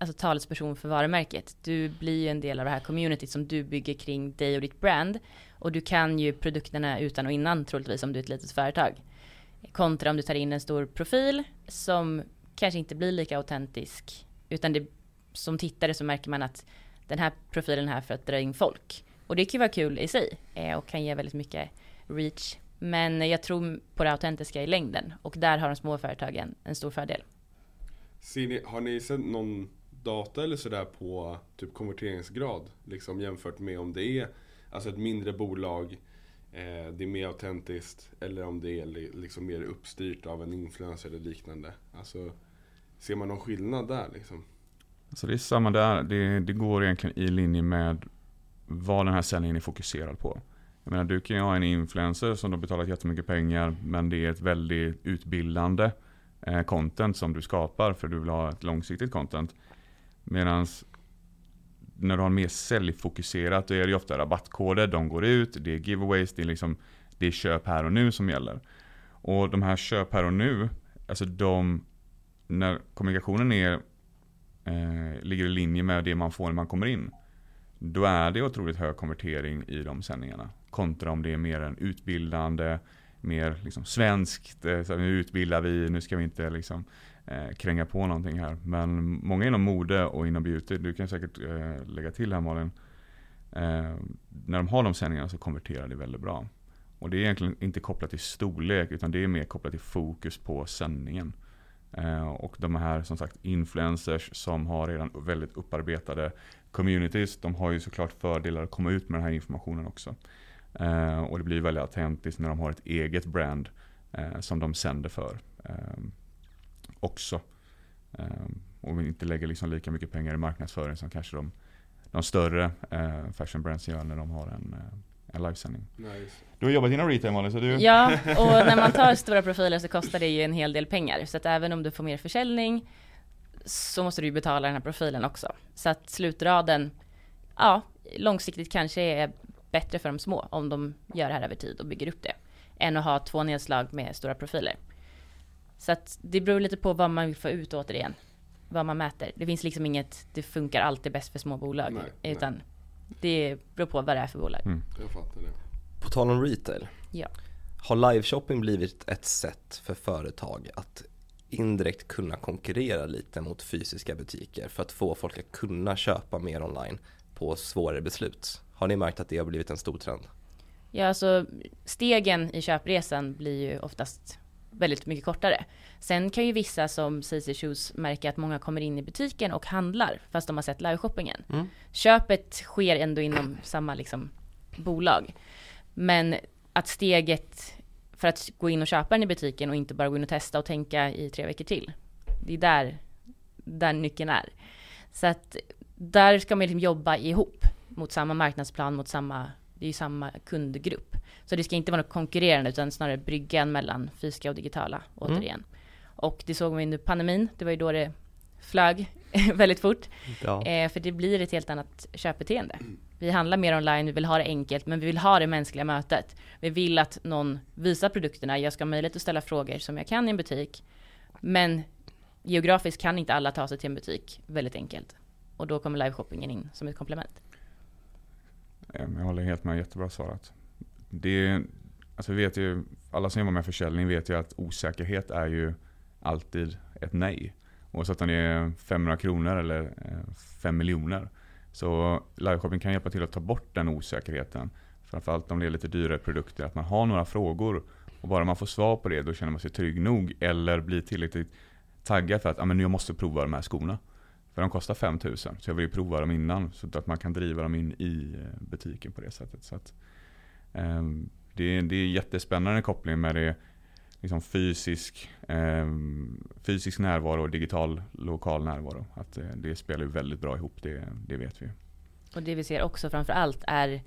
alltså, talesperson för varumärket. Du blir ju en del av det här communityt som du bygger kring dig och ditt brand. Och du kan ju produkterna utan och innan troligtvis om du är ett litet företag. Kontra om du tar in en stor profil som kanske inte blir lika autentisk. Utan det, som tittare så märker man att den här profilen är här för att dra in folk. Och det kan ju vara kul i sig eh, och kan ge väldigt mycket reach. Men jag tror på det autentiska i längden och där har de små företagen en stor fördel. Ser ni, har ni sett någon data eller sådär på typ konverteringsgrad? Liksom jämfört med om det är alltså ett mindre bolag, eh, det är mer autentiskt eller om det är liksom mer uppstyrt av en influencer eller liknande. Alltså, ser man någon skillnad där liksom? Alltså det är samma där. Det, det går egentligen i linje med vad den här säljningen är fokuserad på. Jag menar, du kan ju ha en influencer som du betalat jättemycket pengar men det är ett väldigt utbildande eh, content som du skapar för du vill ha ett långsiktigt content. Medan när du har mer säljfokuserat då är det ju ofta rabattkoder, de går ut, det är giveaways, det är, liksom, det är köp här och nu som gäller. Och de här köp här och nu, alltså de, när kommunikationen är, eh, ligger i linje med det man får när man kommer in. Då är det otroligt hög konvertering i de sändningarna. Kontra om det är mer en utbildande, mer liksom svenskt, eh, så här, nu utbildar vi, nu ska vi inte liksom eh, kränga på någonting här. Men många inom mode och inom beauty, du kan säkert eh, lägga till här Malin. Eh, när de har de sändningarna så konverterar det väldigt bra. Och det är egentligen inte kopplat till storlek utan det är mer kopplat till fokus på sändningen. Eh, och de här som sagt influencers som har redan väldigt upparbetade communities. De har ju såklart fördelar att komma ut med den här informationen också. Eh, och det blir väldigt autentiskt när de har ett eget brand eh, som de sänder för. Eh, också. Eh, och inte lägger liksom lika mycket pengar i marknadsföring som kanske de, de större eh, fashion brands gör när de har en, eh, en livesändning. Nice. Du har jobbat inom retail Malin, så du... Ja, och när man tar stora profiler så kostar det ju en hel del pengar. Så att även om du får mer försäljning så måste du ju betala den här profilen också. Så att slutraden, ja, långsiktigt kanske är bättre för de små om de gör det här över tid och bygger upp det. Än att ha två nedslag med stora profiler. Så att det beror lite på vad man vill få ut återigen. Vad man mäter. Det finns liksom inget, det funkar alltid bäst för små bolag. Nej, nej. utan det beror på vad det är för bolag. Mm. Jag fattar det. På tal om retail. Ja. Har liveshopping blivit ett sätt för företag att indirekt kunna konkurrera lite mot fysiska butiker för att få folk att kunna köpa mer online på svårare beslut? Har ni märkt att det har blivit en stor trend? Ja, alltså stegen i köpresan blir ju oftast väldigt mycket kortare. Sen kan ju vissa som CC Shoes märka att många kommer in i butiken och handlar fast de har sett liveshoppingen. Mm. Köpet sker ändå inom samma liksom, bolag. Men att steget för att gå in och köpa den i butiken och inte bara gå in och testa och tänka i tre veckor till. Det är där, där nyckeln är. Så att där ska man liksom jobba ihop mot samma marknadsplan, mot samma, det är ju samma kundgrupp. Så det ska inte vara något konkurrerande utan snarare bryggan mellan fysiska och digitala återigen. Och det såg vi under pandemin, det var ju då det flög väldigt fort. Ja. Eh, för det blir ett helt annat köpbeteende. Vi handlar mer online, vi vill ha det enkelt, men vi vill ha det mänskliga mötet. Vi vill att någon visar produkterna, jag ska ha möjlighet att ställa frågor som jag kan i en butik. Men geografiskt kan inte alla ta sig till en butik väldigt enkelt. Och då kommer liveshoppingen in som ett komplement. Eh, jag håller helt med, jättebra svarat. Det alltså vet ju, alla som jobbar med försäljning vet ju att osäkerhet är ju alltid ett nej. Oavsett om det är 500 kronor eller eh, 5 miljoner. Så liveshopping kan hjälpa till att ta bort den osäkerheten. Framförallt om det är lite dyrare produkter. Att man har några frågor och bara man får svar på det då känner man sig trygg nog. Eller blir tillräckligt taggad för att ah, men jag måste prova de här skorna. För de kostar 5000 så jag vill ju prova dem innan. Så att man kan driva dem in i eh, butiken på det sättet. Så att, ehm, det, är, det är jättespännande koppling med det liksom fysisk, ehm, fysisk närvaro och digital lokal närvaro. Att eh, det spelar ju väldigt bra ihop, det, det vet vi. Och det vi ser också framför allt är,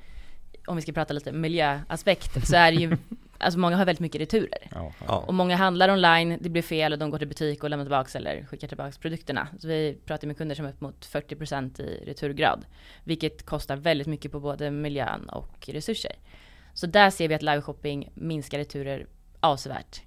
om vi ska prata lite miljöaspekt, så är det ju, alltså många har väldigt mycket returer. Ja, Ja. Och många handlar online, det blir fel och de går till butik och lämnar tillbaks eller skickar tillbaks produkterna. Så vi pratar med kunder som är upp mot 40% i returgrad. Vilket kostar väldigt mycket på både miljön och resurser. Så där ser vi att liveshopping minskar returer avsevärt.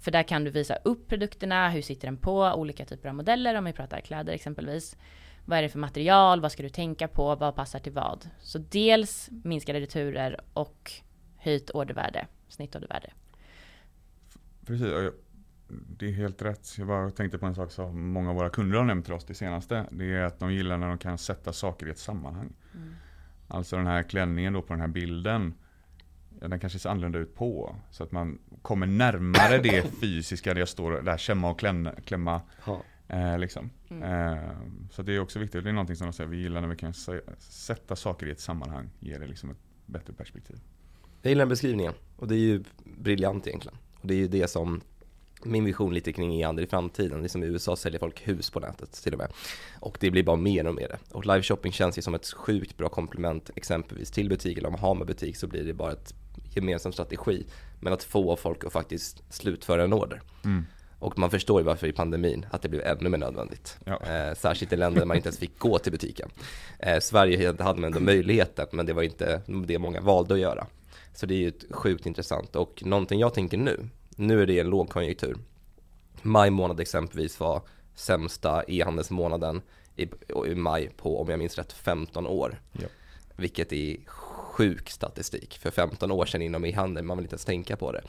För där kan du visa upp produkterna, hur sitter den på, olika typer av modeller om vi pratar kläder exempelvis. Vad är det för material, vad ska du tänka på, vad passar till vad? Så dels minskade returer och höjt ordervärde, snittordervärde. Precis, och jag- det är helt rätt. Jag bara tänkte på en sak som många av våra kunder har nämnt till oss det senaste. Det är att de gillar när de kan sätta saker i ett sammanhang. Alltså den här klänningen då på den här bilden. Den kanske ser annorlunda ut på. Så att man kommer närmare det fysiska där jag står där klämma och klämma. klämma eh, liksom. Mm. eh, så det är också viktigt. Det är någonting som de säger, vi gillar när vi kan sä- sätta saker i ett sammanhang. Ger det liksom ett bättre perspektiv. Jag gillar den beskrivningen och det är ju briljant egentligen. Och det är ju det som min vision lite kring e-handel i framtiden. Det är som i USA säljer folk hus på nätet till och med. Och det blir bara mer och mer. Och live shopping känns ju som ett sjukt bra komplement exempelvis till butik. Eller om man har med butik så blir det bara ett gemensam strategi. Men att få folk att faktiskt slutföra en order. Mm. Och man förstår ju varför i pandemin att det blev ännu mer nödvändigt. Ja. Eh, särskilt i länder där man inte ens fick gå till butiken. Eh, Sverige hade man ändå möjligheten men det var inte det många valde att göra. Så det är ju ett sjukt intressant och någonting jag tänker nu, nu är det en lågkonjunktur. Maj månad exempelvis var sämsta e-handelsmånaden i, i maj på, om jag minns rätt, 15 år. Ja. Vilket är sjuk statistik för 15 år sedan inom e-handel, man vill inte ens tänka på det.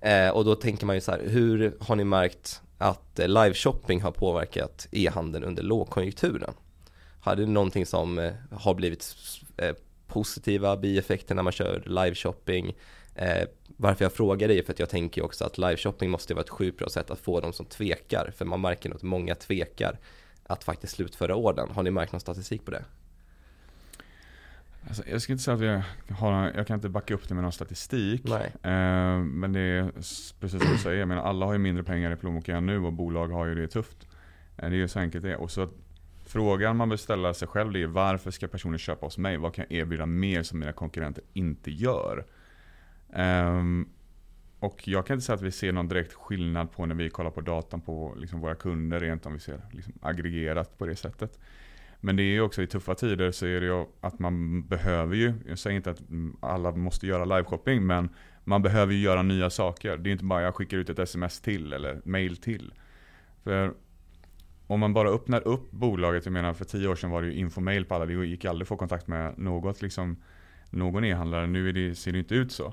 Eh, och då tänker man ju så här, hur har ni märkt att eh, live-shopping har påverkat e-handeln under lågkonjunkturen? Har det någonting som eh, har blivit eh, positiva bieffekter när man kör live-shopping? Eh, varför jag frågar det är för att jag tänker också att live-shopping måste vara ett sjukt bra sätt att få dem som tvekar, för man märker nog att många tvekar att faktiskt slutföra orden. Har ni märkt någon statistik på det? Alltså, jag ska inte säga att vi har, jag kan inte backa upp det med någon statistik. Eh, men det är precis som du säger, jag menar, alla har ju mindre pengar i plånboken nu och bolag har ju det tufft. Eh, det är ju så enkelt det är. Och så att frågan man bör ställa sig själv är varför ska personer köpa hos mig? Vad kan jag erbjuda mer som mina konkurrenter inte gör? Um, och jag kan inte säga att vi ser någon direkt skillnad på när vi kollar på datan på liksom våra kunder, rent om vi ser liksom aggregerat på det sättet. Men det är ju också i tuffa tider så är det ju att man behöver ju, jag säger inte att alla måste göra liveshopping, men man behöver ju göra nya saker. Det är inte bara jag skickar ut ett sms till eller mail till. För om man bara öppnar upp bolaget, jag menar för tio år sedan var det ju infomail på alla, det gick aldrig att få kontakt med något, liksom, någon e-handlare. Nu det, ser det inte ut så.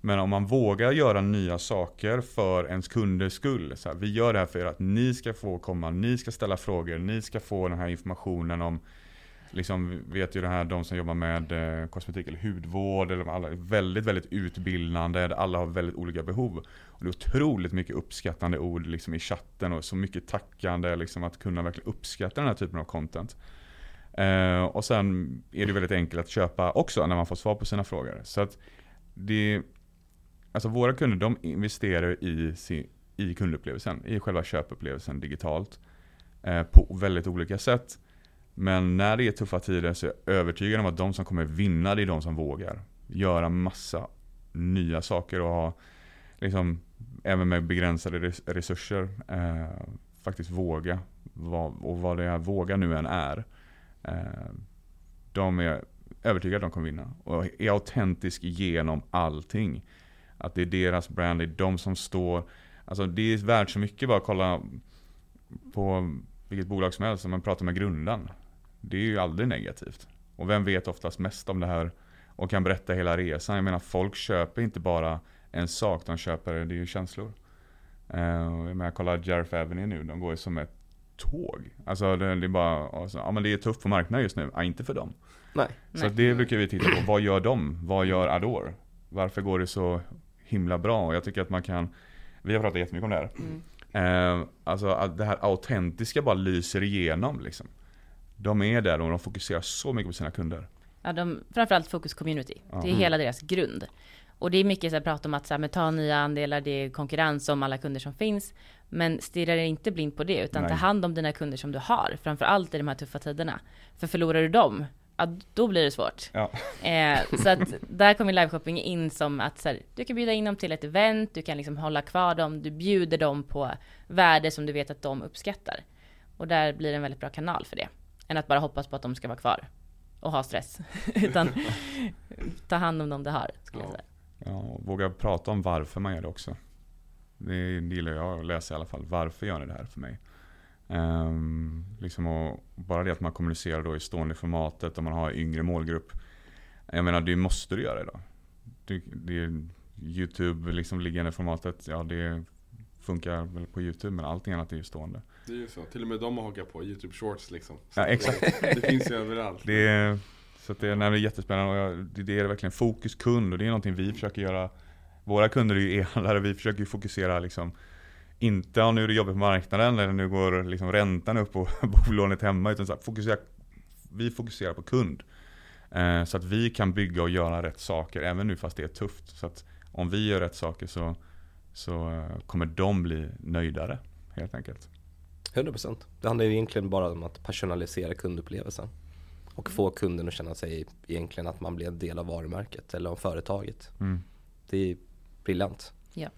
Men om man vågar göra nya saker för ens kunders skull. Så här, vi gör det här för att ni ska få komma, ni ska ställa frågor, ni ska få den här informationen om Liksom vet ju det här, de som jobbar med eh, kosmetik eller hudvård, eller alla väldigt, väldigt utbildande, alla har väldigt olika behov. Och det är otroligt mycket uppskattande ord liksom, i chatten och så mycket tackande, liksom, att kunna verkligen uppskatta den här typen av content. Eh, och sen är det väldigt enkelt att köpa också när man får svar på sina frågor. Så att det, alltså våra kunder de investerar i, i kundupplevelsen, i själva köpupplevelsen digitalt. Eh, på väldigt olika sätt. Men när det är tuffa tider så är jag övertygad om att de som kommer vinna det är de som vågar. Göra massa nya saker och ha, liksom, även med begränsade resurser, eh, faktiskt våga. Och vad det är våga nu än är. Eh, de är övertygade att de kommer vinna. Och är autentisk genom allting. Att det är deras brand, det är de som står. Alltså det är värt så mycket bara att kolla på vilket bolag som helst, om man pratar med grundaren. Det är ju aldrig negativt. Och vem vet oftast mest om det här och kan berätta hela resan. Jag menar folk köper inte bara en sak, de köper det är ju känslor. Uh, jag menar kolla Jarf Avenue nu, de går ju som ett tåg. Alltså det, det är bara, alltså, ja men det är tufft på marknaden just nu, ja, inte för dem. Nej. Så Nej. det brukar vi titta på, vad gör de? Vad gör Adore? Varför går det så himla bra? Och jag tycker att man kan, vi har pratat jättemycket om det här. Mm. Uh, alltså att det här autentiska bara lyser igenom liksom. De är där och de fokuserar så mycket på sina kunder. Ja, de, framförallt fokus community. Det är mm. hela deras grund. Och det är mycket så här, prat om att så här, men ta nya andelar, det är konkurrens om alla kunder som finns. Men stirra dig inte blind på det, utan Nej. ta hand om dina kunder som du har. Framförallt i de här tuffa tiderna. För förlorar du dem, ja, då blir det svårt. Ja. Eh, så att där kommer liveshopping in som att så här, du kan bjuda in dem till ett event, du kan liksom hålla kvar dem, du bjuder dem på värde som du vet att de uppskattar. Och där blir det en väldigt bra kanal för det än att bara hoppas på att de ska vara kvar och ha stress. Utan ta hand om dem det har, skulle ja. jag säga. Ja, våga prata om varför man gör det också. Det gillar jag att läsa i alla fall. Varför gör ni det här för mig? Um, liksom och bara det att man kommunicerar då i stående formatet och man har yngre målgrupp. Jag menar, det måste du göra idag. Det, det, Youtube, liksom liggande formatet, ja det funkar väl på Youtube men allting annat är ju stående. Det är ju så, till och med de har hakat på Youtube Shorts liksom. Så ja exakt. Det, finns ju överallt. Det är, så det, nej, det är jättespännande och jag, det, det är verkligen fokus kund och det är någonting vi försöker göra. Våra kunder är ju e-handlare, vi försöker ju fokusera liksom inte om nu är det jobbigt på marknaden eller nu går liksom räntan upp och bolånet hemma utan så här, fokusera, vi fokuserar på kund. Eh, så att vi kan bygga och göra rätt saker även nu fast det är tufft. Så att om vi gör rätt saker så, så eh, kommer de bli nöjdare helt enkelt. 100%. Det handlar ju egentligen bara om att personalisera kundupplevelsen. Och få kunden att känna sig egentligen att man blir en del av varumärket eller av företaget. Mm. Det är briljant. Ja.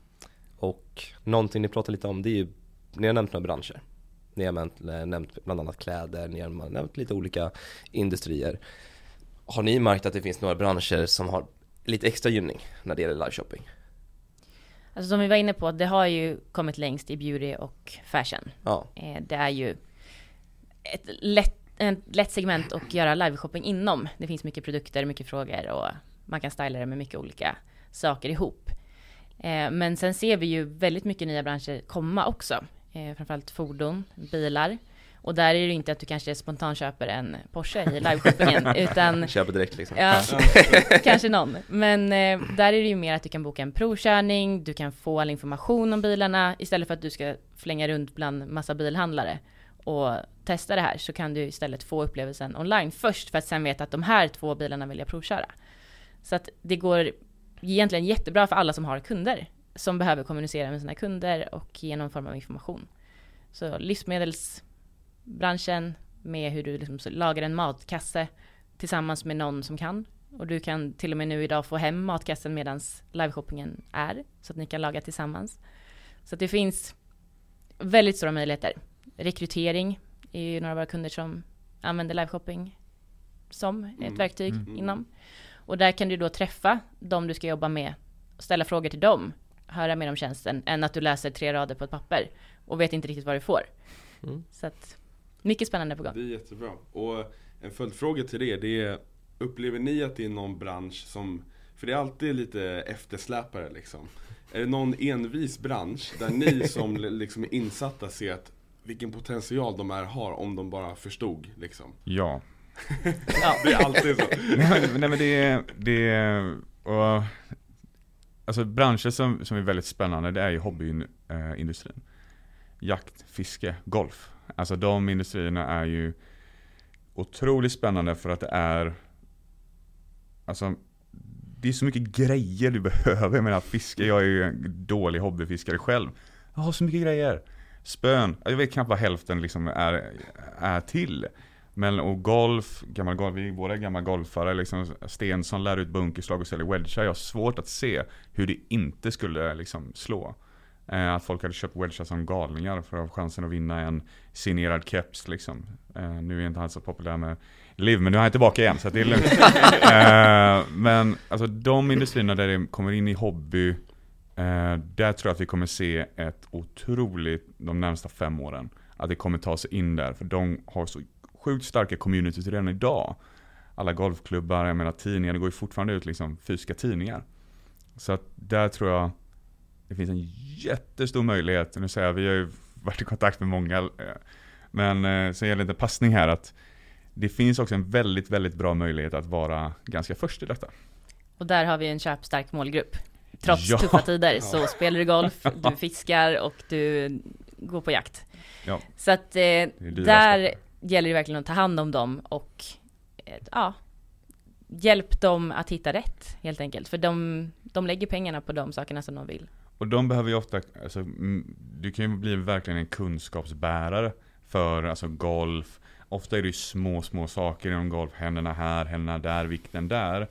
Och någonting ni pratar lite om det är ju, ni har nämnt några branscher. Ni har nämnt, nämnt bland annat kläder, ni har nämnt lite olika industrier. Har ni märkt att det finns några branscher som har lite extra gynning när det gäller liveshopping? Alltså som vi var inne på, det har ju kommit längst i beauty och fashion. Ja. Eh, det är ju ett lätt, ett lätt segment att göra liveshopping inom. Det finns mycket produkter, mycket frågor och man kan styla det med mycket olika saker ihop. Eh, men sen ser vi ju väldigt mycket nya branscher komma också. Eh, framförallt fordon, bilar. Och där är det inte att du kanske spontant köper en Porsche i liveshoppingen utan Köper direkt liksom. Ja, kanske någon. Men eh, där är det ju mer att du kan boka en provkörning, du kan få all information om bilarna istället för att du ska flänga runt bland massa bilhandlare och testa det här så kan du istället få upplevelsen online först för att sen veta att de här två bilarna vill jag provköra. Så att det går egentligen jättebra för alla som har kunder som behöver kommunicera med sina kunder och ge någon form av information. Så livsmedels branschen, med hur du liksom lagar en matkasse tillsammans med någon som kan. Och du kan till och med nu idag få hem matkassen medan liveshoppingen är, så att ni kan laga tillsammans. Så att det finns väldigt stora möjligheter. Rekrytering är ju några av våra kunder som använder liveshopping som ett Mm. verktyg Mm. inom. Och där kan du då träffa de du ska jobba med, ställa frågor till dem, höra mer om tjänsten, än att du läser tre rader på ett papper och vet inte riktigt vad du får. Mm. Så att, mycket spännande på gång. Det är jättebra. Och en följdfråga till det, det är Upplever ni att det är någon bransch som För det är alltid lite eftersläpare liksom Är det någon envis bransch där ni som liksom är insatta ser att Vilken potential de här har om de bara förstod liksom Ja. Det är alltid så nej, men- nej men det är, det är och, Alltså branscher som, som är väldigt spännande det är ju hobbyindustrin Jakt, fiske, golf Alltså de industrierna är ju Otroligt spännande för att det är Alltså Det är så mycket grejer du behöver Jag menar fiske, jag är ju en dålig hobbyfiskare själv Jag har så mycket grejer Spön, jag vet knappt vad hälften liksom är, är till men och golf, gammal golf, vi är båda gamla golfare liksom Stensson lär ut bunkerslag och säljer wedgar. Jag har svårt att se hur det inte skulle liksom slå. Eh, att folk hade köpt wedgar som galningar för att ha chansen att vinna en signerad keps liksom. Eh, nu är inte han så populär med Liv, men nu är han tillbaka igen så det är lugnt. eh, men alltså de industrierna där det kommer in i hobby eh, där tror jag att vi kommer se ett otroligt, de närmsta fem åren, att det kommer ta sig in där. För de har så sjukt starka communities redan idag. Alla golfklubbar, jag menar tidningar, det går ju fortfarande ut liksom fysiska tidningar. Så att där tror jag det finns en jättestor möjlighet. Nu säger jag, vi har ju varit i kontakt med många. eh, Men eh, så gäller det passning här att det finns också en väldigt, väldigt bra möjlighet att vara ganska först i detta. Och där har vi en köpstark målgrupp. Trots Ja. tuffa tider så spelar du golf, du fiskar och du går på jakt. Ja. Så att eh, där gäller det verkligen att ta hand om dem och eh, ja, hjälp dem att hitta rätt helt enkelt. För de, de lägger pengarna på de sakerna som de vill. Och de behöver ju ofta, alltså, du kan ju bli verkligen en kunskapsbärare för alltså golf. Ofta är det ju små, små saker inom golf. Händerna här, händerna där, vikten där.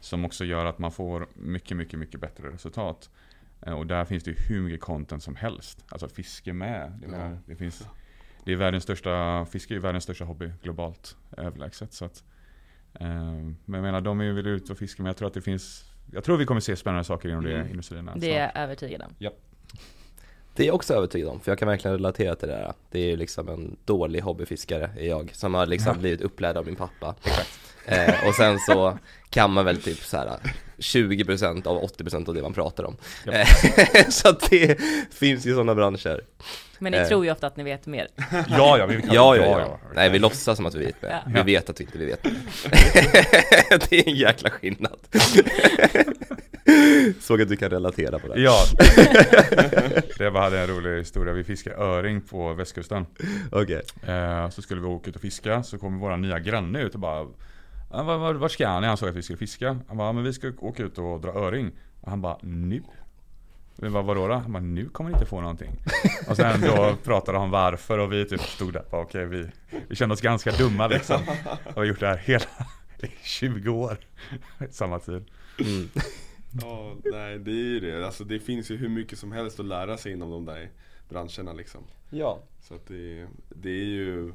Som också gör att man får mycket, mycket, mycket bättre resultat. Eh, Och där finns det ju hur mycket content som helst. Alltså fiske med. Jag menar, det, finns, det är världens största, fiske är världens största hobby globalt överlägset. Så att, eh, men jag menar, de är ju väl ute och fiskar, men jag tror att det finns jag tror vi kommer se spännande saker inom de Mm. industrierna. Det är jag övertygad om. Det är jag också övertygad om, för jag kan verkligen relatera till det där. Det är ju liksom en dålig hobbyfiskare är jag, som har liksom blivit upplärd av min pappa. Eh, och sen så kan man väl typ så här 20% av 80% av det man pratar om. Ja. Eh, så att det finns ju sådana branscher. Men ni Eh. tror ju ofta att ni vet mer. Ja, ja, vi kan, Ja, ja, ja. Nej, vi låtsas som att vi vet mer. Ja. Vi vet att vi inte vi vet mer. det är en jäkla skillnad. Såg att du kan relatera på det. Ja. det var hade en rolig historia. Vi fiskade öring på västkusten. Okej. Eh, så skulle vi åka ut och fiska. Så kom våra nya granne ut och bara "Ja, var, var, Vart ska ni? Han såg att vi skulle fiska. Han bara, "Ja, men vi ska åka ut och dra öring. Och han bara, nu? Vi bara, vadå då? Han bara, nu kommer ni inte få någonting. Och sen då pratade han varför och vi typ stod där bara, okej vi, vi kände oss ganska dumma liksom. Och vi har gjort det här hela i 20 år. Samma tid. Mm. Ja, nej det är ju det. Alltså det finns ju hur mycket som helst att lära sig inom de där branscherna liksom. Ja. Så att det, det är ju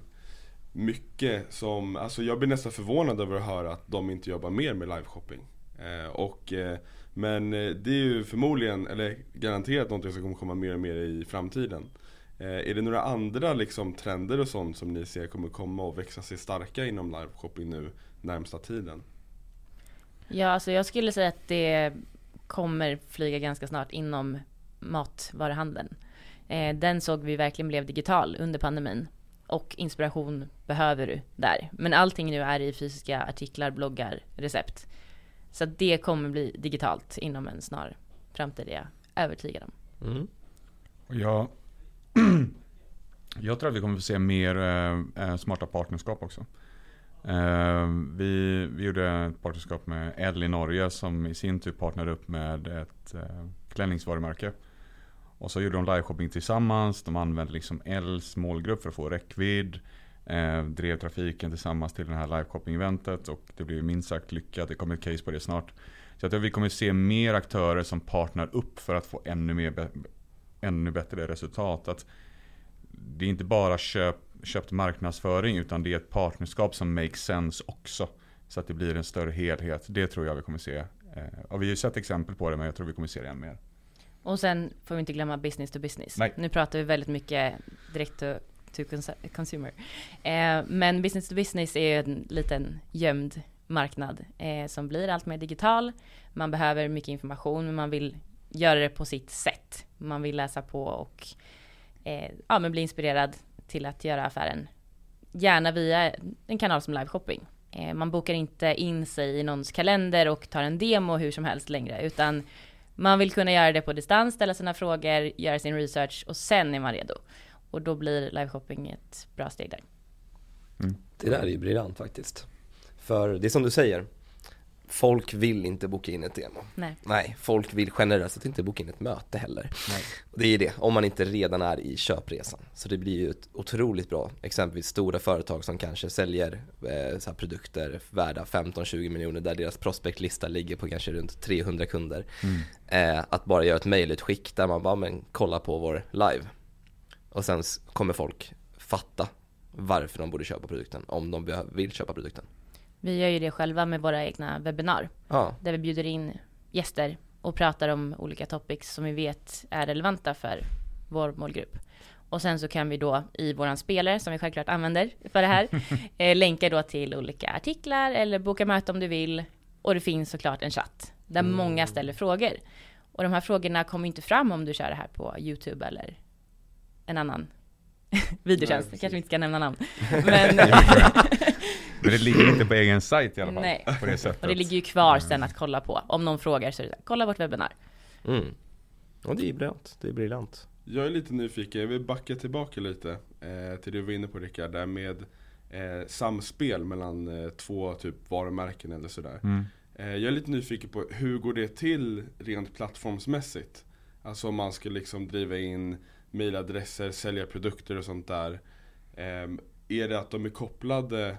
mycket som, alltså jag blir nästan förvånad över att höra att de inte jobbar mer med liveshopping. Eh, och, eh, men eh, det är ju förmodligen, eller garanterat någonting som kommer komma mer och mer i framtiden. Eh, är det några andra liksom trender och sånt som ni ser kommer komma och växa sig starka inom liveshopping nu närmsta tiden? Ja, alltså jag skulle säga att det kommer flyga ganska snart inom matvaruhandeln. Eh, den såg vi verkligen blev digital under pandemin. Och inspiration behöver du där. Men allting nu är i fysiska artiklar, bloggar, recept. Så att det kommer bli digitalt inom en snar framtid, är jag övertygad om. Mm. Jag, jag tror att vi kommer få se mer eh, eh, smarta partnerskap också. Eh, vi, vi gjorde ett partnerskap med Elle i Norge som i sin tur partnerade upp med ett eh, klänningsvarumärke. Och så gjorde de liveshopping tillsammans. De använde liksom Els målgrupp för att få räckvidd. Eh, drev trafiken tillsammans till det här liveshopping-eventet. och det blev minst sagt lyckat. Det kommer ett case på det snart. Så jag tror vi kommer se mer aktörer som partner upp för att få ännu, mer ännu bättre resultat. Att det är inte bara köp, köpt marknadsföring utan det är ett partnerskap som makes sense också. Så att det blir en större helhet. Det tror jag vi kommer se. Eh, och vi har ju sett exempel på det men jag tror vi kommer se det än mer. Och sen får vi inte glömma business to business. Nej. Nu pratar vi väldigt mycket direkt to, to consumer. Eh, men business to business är en liten gömd marknad eh, som blir allt mer digital. Man behöver mycket information men man vill göra det på sitt sätt. Man vill läsa på och eh, ja, men bli inspirerad till att göra affären. Gärna via en kanal som live shopping. Eh, man bokar inte in sig i någons kalender och tar en demo hur som helst längre utan man vill kunna göra det på distans, ställa sina frågor, göra sin research och sen är man redo. Och då blir live shopping ett bra steg där. Mm. Det där är ju briljant faktiskt. För det är som du säger, folk vill inte boka in ett demo. Nej. Nej, folk vill generöst inte boka in ett möte heller. Nej. Det är det, om man inte redan är i köpresan. Så det blir ju ett otroligt bra, exempelvis stora företag som kanske säljer eh, så produkter värda 15-20 miljoner där deras prospektlista ligger på kanske runt 300 kunder. Mm. Eh, att bara göra ett mejlutskick där man bara, men kolla på vår live. Och sen kommer folk fatta varför de borde köpa produkten, om de vill köpa produkten. Vi gör ju det själva med våra egna webbinar. Ja. Där vi bjuder in gäster och pratar om olika topics som vi vet är relevanta för vår målgrupp. Och sen så kan vi då i våran spelare, som vi självklart använder för det här, eh, länka då till olika artiklar eller boka möte om du vill. Och det finns såklart en chatt där mm. många ställer frågor. Och de här frågorna kommer inte fram om du kör det här på YouTube eller en annan videotjänst. Nej, kanske vi inte ska nämna namn. Men, Men det ligger inte på egen sajt i alla fall. Nej. På det sättet. Och det ligger ju kvar sen att kolla på. Om någon frågar så är det kolla vårt webbinar. Mm. Och det är briljant. Det är briljant. Jag är lite nyfiken, jag vill backa tillbaka lite eh, till det du var inne på Rickard, där med eh, samspel mellan eh, två typ varumärken eller sådär. Mm. Eh, jag är lite nyfiken på hur går det till rent plattformsmässigt? Alltså om man ska liksom driva in mailadresser, sälja produkter och sånt där. Ehm, är det att de är kopplade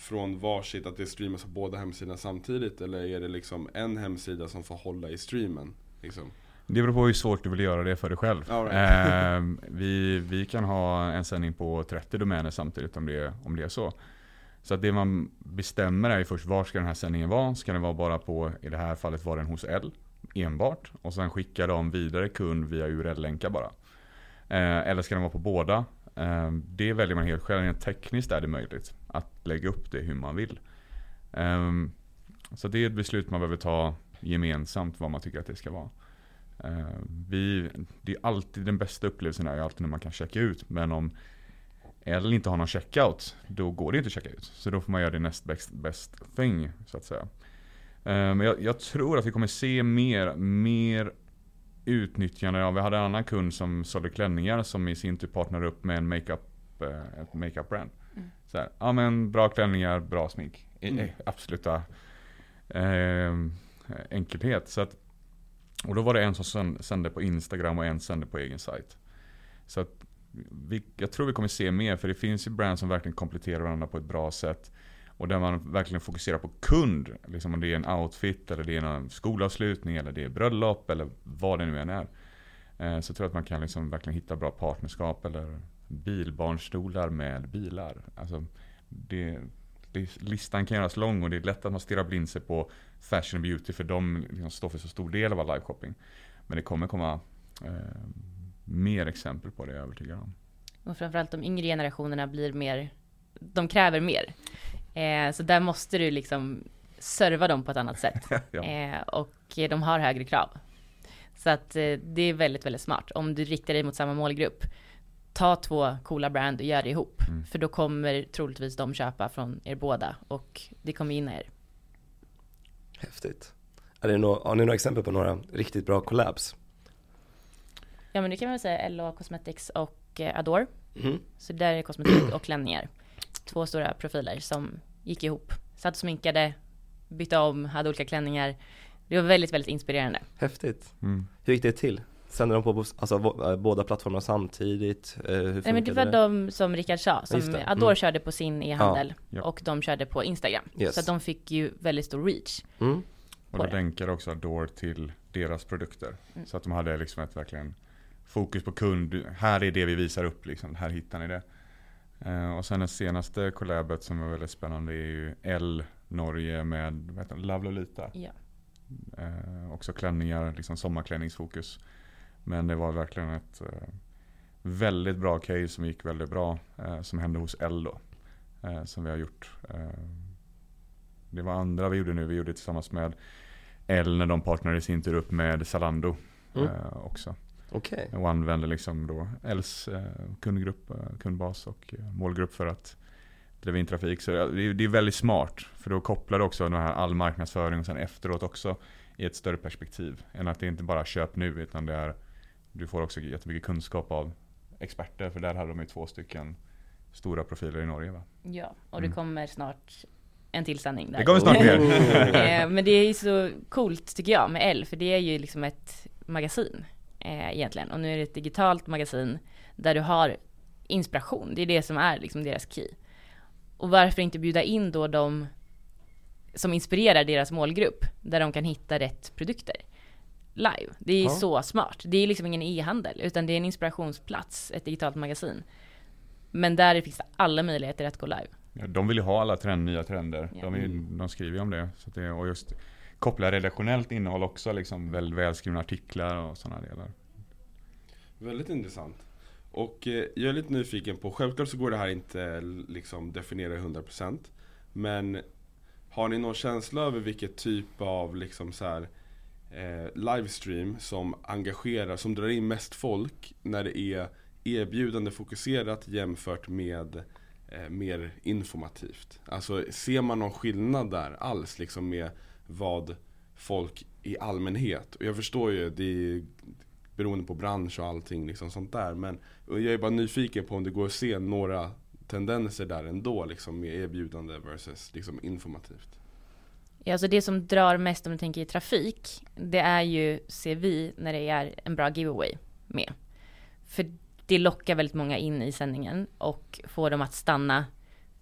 från varsitt, att det streamas på båda hemsidorna samtidigt? Eller är det liksom en hemsida som får hålla i streamen? Liksom? Det beror på hur svårt du vill göra det för dig själv. Right. eh, vi, vi kan ha en sändning på 30 domäner samtidigt om det, om det är så. Så att det man bestämmer är ju först var ska den här sändningen vara? Ska den vara bara på, i det här fallet var den hos L enbart. Och sen skickar de vidare kund via URL-länkar bara. Eh, eller ska den vara på båda? Ehm, det väljer man helt själv. Rent tekniskt är det möjligt att lägga upp det hur man vill. Um, så det är ett beslut man behöver ta gemensamt vad man tycker att det ska vara. Uh, vi, det är alltid den bästa upplevelsen är alltid när man kan checka ut. Men om L inte har någon checkout, då går det inte att checka ut. Så då får man göra det next best, best thing, så att säga. Ehm, men jag, jag, tror att vi kommer se mer, mer utnyttjande. Ja, vi hade en annan kund som sålde klänningar som i sin tur partnerade upp med en makeup, eh, ett makeup-brand. Så här, ja men bra klänningar, bra smink. Mm. Absoluta eh, enkelhet. Så att, och då var det en som sände på Instagram och en sände på egen sajt. Så att vi, jag tror vi kommer se mer, för det finns ju brands som verkligen kompletterar varandra på ett bra sätt. Och där man verkligen fokuserar på kund. Liksom om det är en outfit, eller det är en skolavslutning, eller det är bröllop, eller vad det nu än är. Eh, så tror jag att man kan liksom verkligen hitta bra partnerskap, eller bilbarnstolar med bilar. Alltså, det, det, listan kan göras lång och det är lätt att man stirrar blind sig på fashion och beauty, för de liksom står för så stor del av all liveshopping. Men det kommer komma eh, mer exempel på det, jag är övertygad om. Och framförallt de yngre generationerna blir mer, de kräver mer. Eh, så där måste du liksom serva dem på ett annat sätt. ja. eh, och de har högre krav. Så att eh, det är väldigt, väldigt smart. Om du riktar dig mot samma målgrupp, ta två coola brand och gör det ihop. Mm. För då kommer troligtvis de köpa från er båda och det kommer gynna er. Häftigt. Är det no har ni några exempel på några riktigt bra collabs? Ja men det kan man väl säga LA Cosmetics och eh, Adore. Mm. Så där är kosmetik och klänningar två stora profiler som gick ihop. Satt och sminkade, bytte om, hade olika klänningar. Det var väldigt, väldigt inspirerande. Häftigt. Mm. Hur gick det till? Sänder de på alltså, eh, båda plattformarna samtidigt? Eh, hur Nej men det var funkade de som Rickard sa, som det, Adore mm. körde på sin e-handel Ja. och de körde på Instagram. Yes. Så de fick ju väldigt stor reach. Mm. Och då det. länkade också Adore till deras produkter. Mm. Så att de hade liksom ett verkligen fokus på kund. Här är det vi visar upp liksom. Här hittar ni det. Eh, och sen det senaste collabet som var väldigt spännande är ju L Norge med vad heter det, Love Lolita. Ja. Eh, också klänningar, liksom sommarklänningsfokus. Men det var verkligen ett eh, väldigt bra case som gick väldigt bra. Eh, som hände hos L då. Eh, som vi har gjort. Det var andra vi gjorde nu. Vi gjorde tillsammans med L när de partnerade i sin tur upp med Zalando. Mm. Också. Okej. Och använde liksom då Ls eh, kundgrupp, kundbas och målgrupp för att driva in trafik. Så det är, det är väldigt smart. För då kopplar du också den här all marknadsföring och sen efteråt också i ett större perspektiv. Än att det inte bara köp nu utan det är du får också jättemycket kunskap av experter. För där hade de ju två stycken stora profiler i Norge va? Ja, och det Mm. kommer snart en till sändning där. Det kommer snart mer. Eh, Men det är ju så coolt tycker jag med L, för det är ju liksom ett magasin eh, egentligen. Och nu är det ett digitalt magasin där du har inspiration. Det är det som är liksom deras key. Och varför inte bjuda in då de som inspirerar deras målgrupp, där de kan hitta rätt produkter live. Det är Ja. så smart. Det är liksom ingen e-handel, utan det är en inspirationsplats, ett digitalt magasin. Men där finns det alla möjligheter att gå live. Ja, de vill ju ha alla trend, nya trender. Ja. De, vill, de skriver ju om det. Så att det. Och just koppla redaktionellt innehåll också. Liksom väl, välskrivna artiklar och sådana delar. Väldigt intressant. Och eh, jag är lite nyfiken på, självklart så går det här inte liksom definiera 100% Men har ni någon känsla över vilket typ av liksom så här, eh, livestream som engagerar, som drar in mest folk när det är erbjudande fokuserat jämfört med eh, mer informativt? Alltså ser man någon skillnad där alls liksom med vad folk i allmänhet, och jag förstår ju det är beroende på bransch och allting liksom sånt där. Men jag är bara nyfiken på om det går att se några tendenser där ändå liksom med erbjudande versus liksom informativt. Ja, alltså det som drar mest om du tänker i trafik, det är ju, ser vi, när det är en bra giveaway med. För det lockar väldigt många in i sändningen och får dem att stanna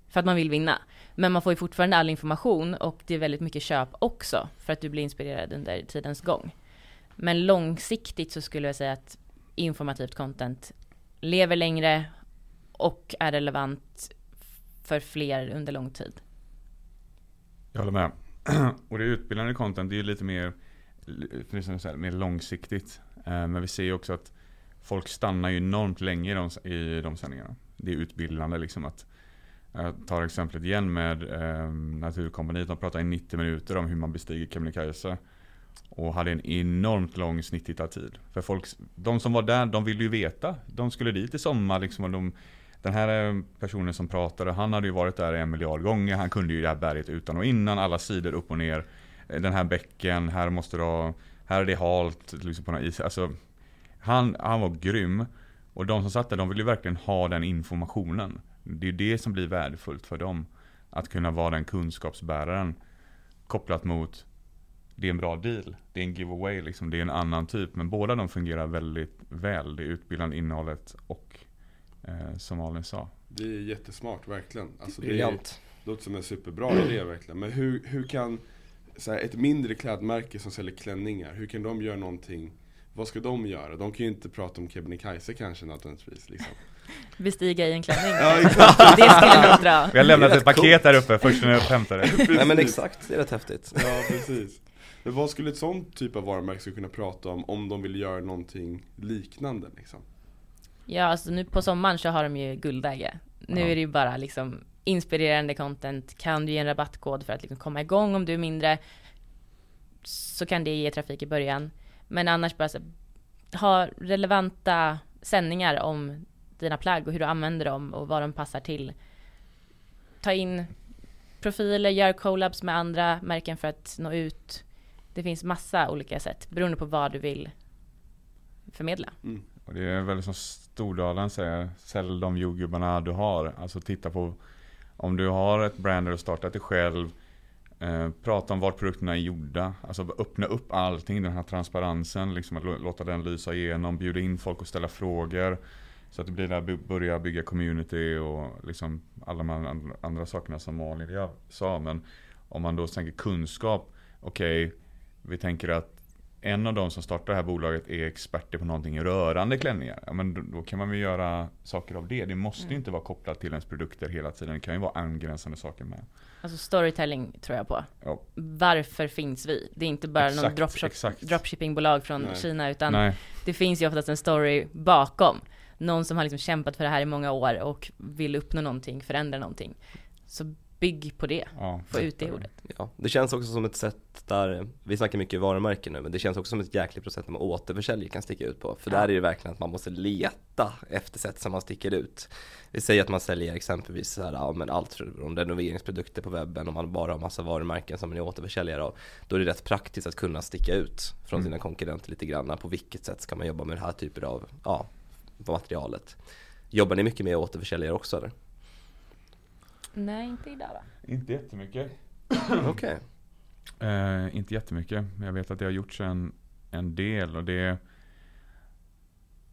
för att man vill vinna. Men man får ju fortfarande all information och det är väldigt mycket köp också för att du blir inspirerad under tidens gång. Men långsiktigt så skulle jag säga att informativt content lever längre och är relevant för fler under lång tid. Jag håller med. Och det utbildande content det är ju lite mer, för mer långsiktigt. Eh, men vi ser ju också att folk stannar ju enormt länge i de, i de sändningarna. Det är utbildande liksom att jag tar exemplet igen med eh, Naturkompaniet. De pratar i 90 minuter om hur man bestiger Kebnekaise. Och hade en enormt lång snitttittartid. För folk, de som var där, de ville ju veta. De skulle dit i sommar liksom. Och de, den här eh, personen som pratade, han hade ju varit där en miljard gånger. Han kunde ju det här berget utan och innan, alla sidor upp och ner. Eh, den här bäcken, här måste du ha, här är det halt liksom på is. Alltså, han, han var grym. Och de som satt där, de ville ju verkligen ha den informationen. Det är det som blir värdefullt för dem. Att kunna vara den kunskapsbäraren. Kopplat mot, det är en bra deal. Det är en giveaway liksom. Det är en annan typ. Men båda de fungerar väldigt väl. Det utbildande innehållet och som Malin sa. Det är jättesmart, verkligen. Alltså, det Briljant. låter som en superbra idé verkligen. Men hur, hur kan så här, ett mindre klädmärke som säljer klänningar, hur kan de göra någonting? Vad ska de göra? De kan ju inte prata om Kebnekaise kanske nödvändigtvis. Liksom. Bestiga i en klänning. Ja, exakt. Det skulle nog dra. Vi har lämnat Det ett paket där uppe först när jag hämtade det. Nej men exakt, det är rätt häftigt. Ja, precis. Men vad skulle ett sånt typ av varumärke kunna prata om om de vill göra någonting liknande liksom? Ja, alltså nu på sommaren så har de ju guldläge. Nu Ja. är det ju bara liksom inspirerande content. Kan du ge en rabattkod för att liksom komma igång om du är mindre så kan det ge trafik i början. Men annars bara så, ha relevanta sändningar om dina plagg och hur du använder dem och vad de passar till. Ta in profiler, gör collabs med andra märken för att nå ut. Det finns massa olika sätt beroende på vad du vill förmedla. Och det är väl som Stordalen säger, sälj de jordgubbarna du har. Alltså titta på om du har ett brand där du startat det själv. Eh, prata om vart produkterna är gjorda, alltså öppna upp allting, den här transparensen, liksom att låta den lysa igenom, bjuda in folk och ställa frågor. Så att det blir där börja bygga community och liksom alla de andra sakerna som Malin sa. Men om man då tänker kunskap, okej, okay, vi tänker att en av de som startar det här bolaget är experter på någonting rörande klänningar. Ja, men då, då kan man väl göra saker av det. Det måste mm. inte vara kopplat till ens produkter hela tiden. Det kan ju vara angränsande saker med. Alltså storytelling tror jag på. Ja. Varför finns vi? Det är inte bara exakt, någon dropship, dropshippingbolag från Nej. Kina utan Nej. det finns ju oftast en story bakom. Någon som har liksom kämpat för det här i många år och vill uppnå någonting, förändra någonting. Så bygg på det, ja, få ut det ordet. Ja, det känns också som ett sätt där, vi snackar mycket varumärken nu, men det känns också som ett jäkligt process där man återförsäljer kan sticka ut på. För ja. där är det verkligen att man måste leta efter sätt som man sticker ut. Vi säger att man säljer exempelvis så här, ja, men allt från renoveringsprodukter på webben, om man bara har massa varumärken som man är återförsäljare av. Då är det rätt praktiskt att kunna sticka ut från mm. sina konkurrenter lite grann. På vilket sätt ska man jobba med det här typen av ja, materialet? Jobbar ni mycket med återförsäljare också eller? Nej, inte idag va? Inte jättemycket. Okej. Okay. Eh, inte jättemycket. Men jag vet att det har gjorts en, en del och det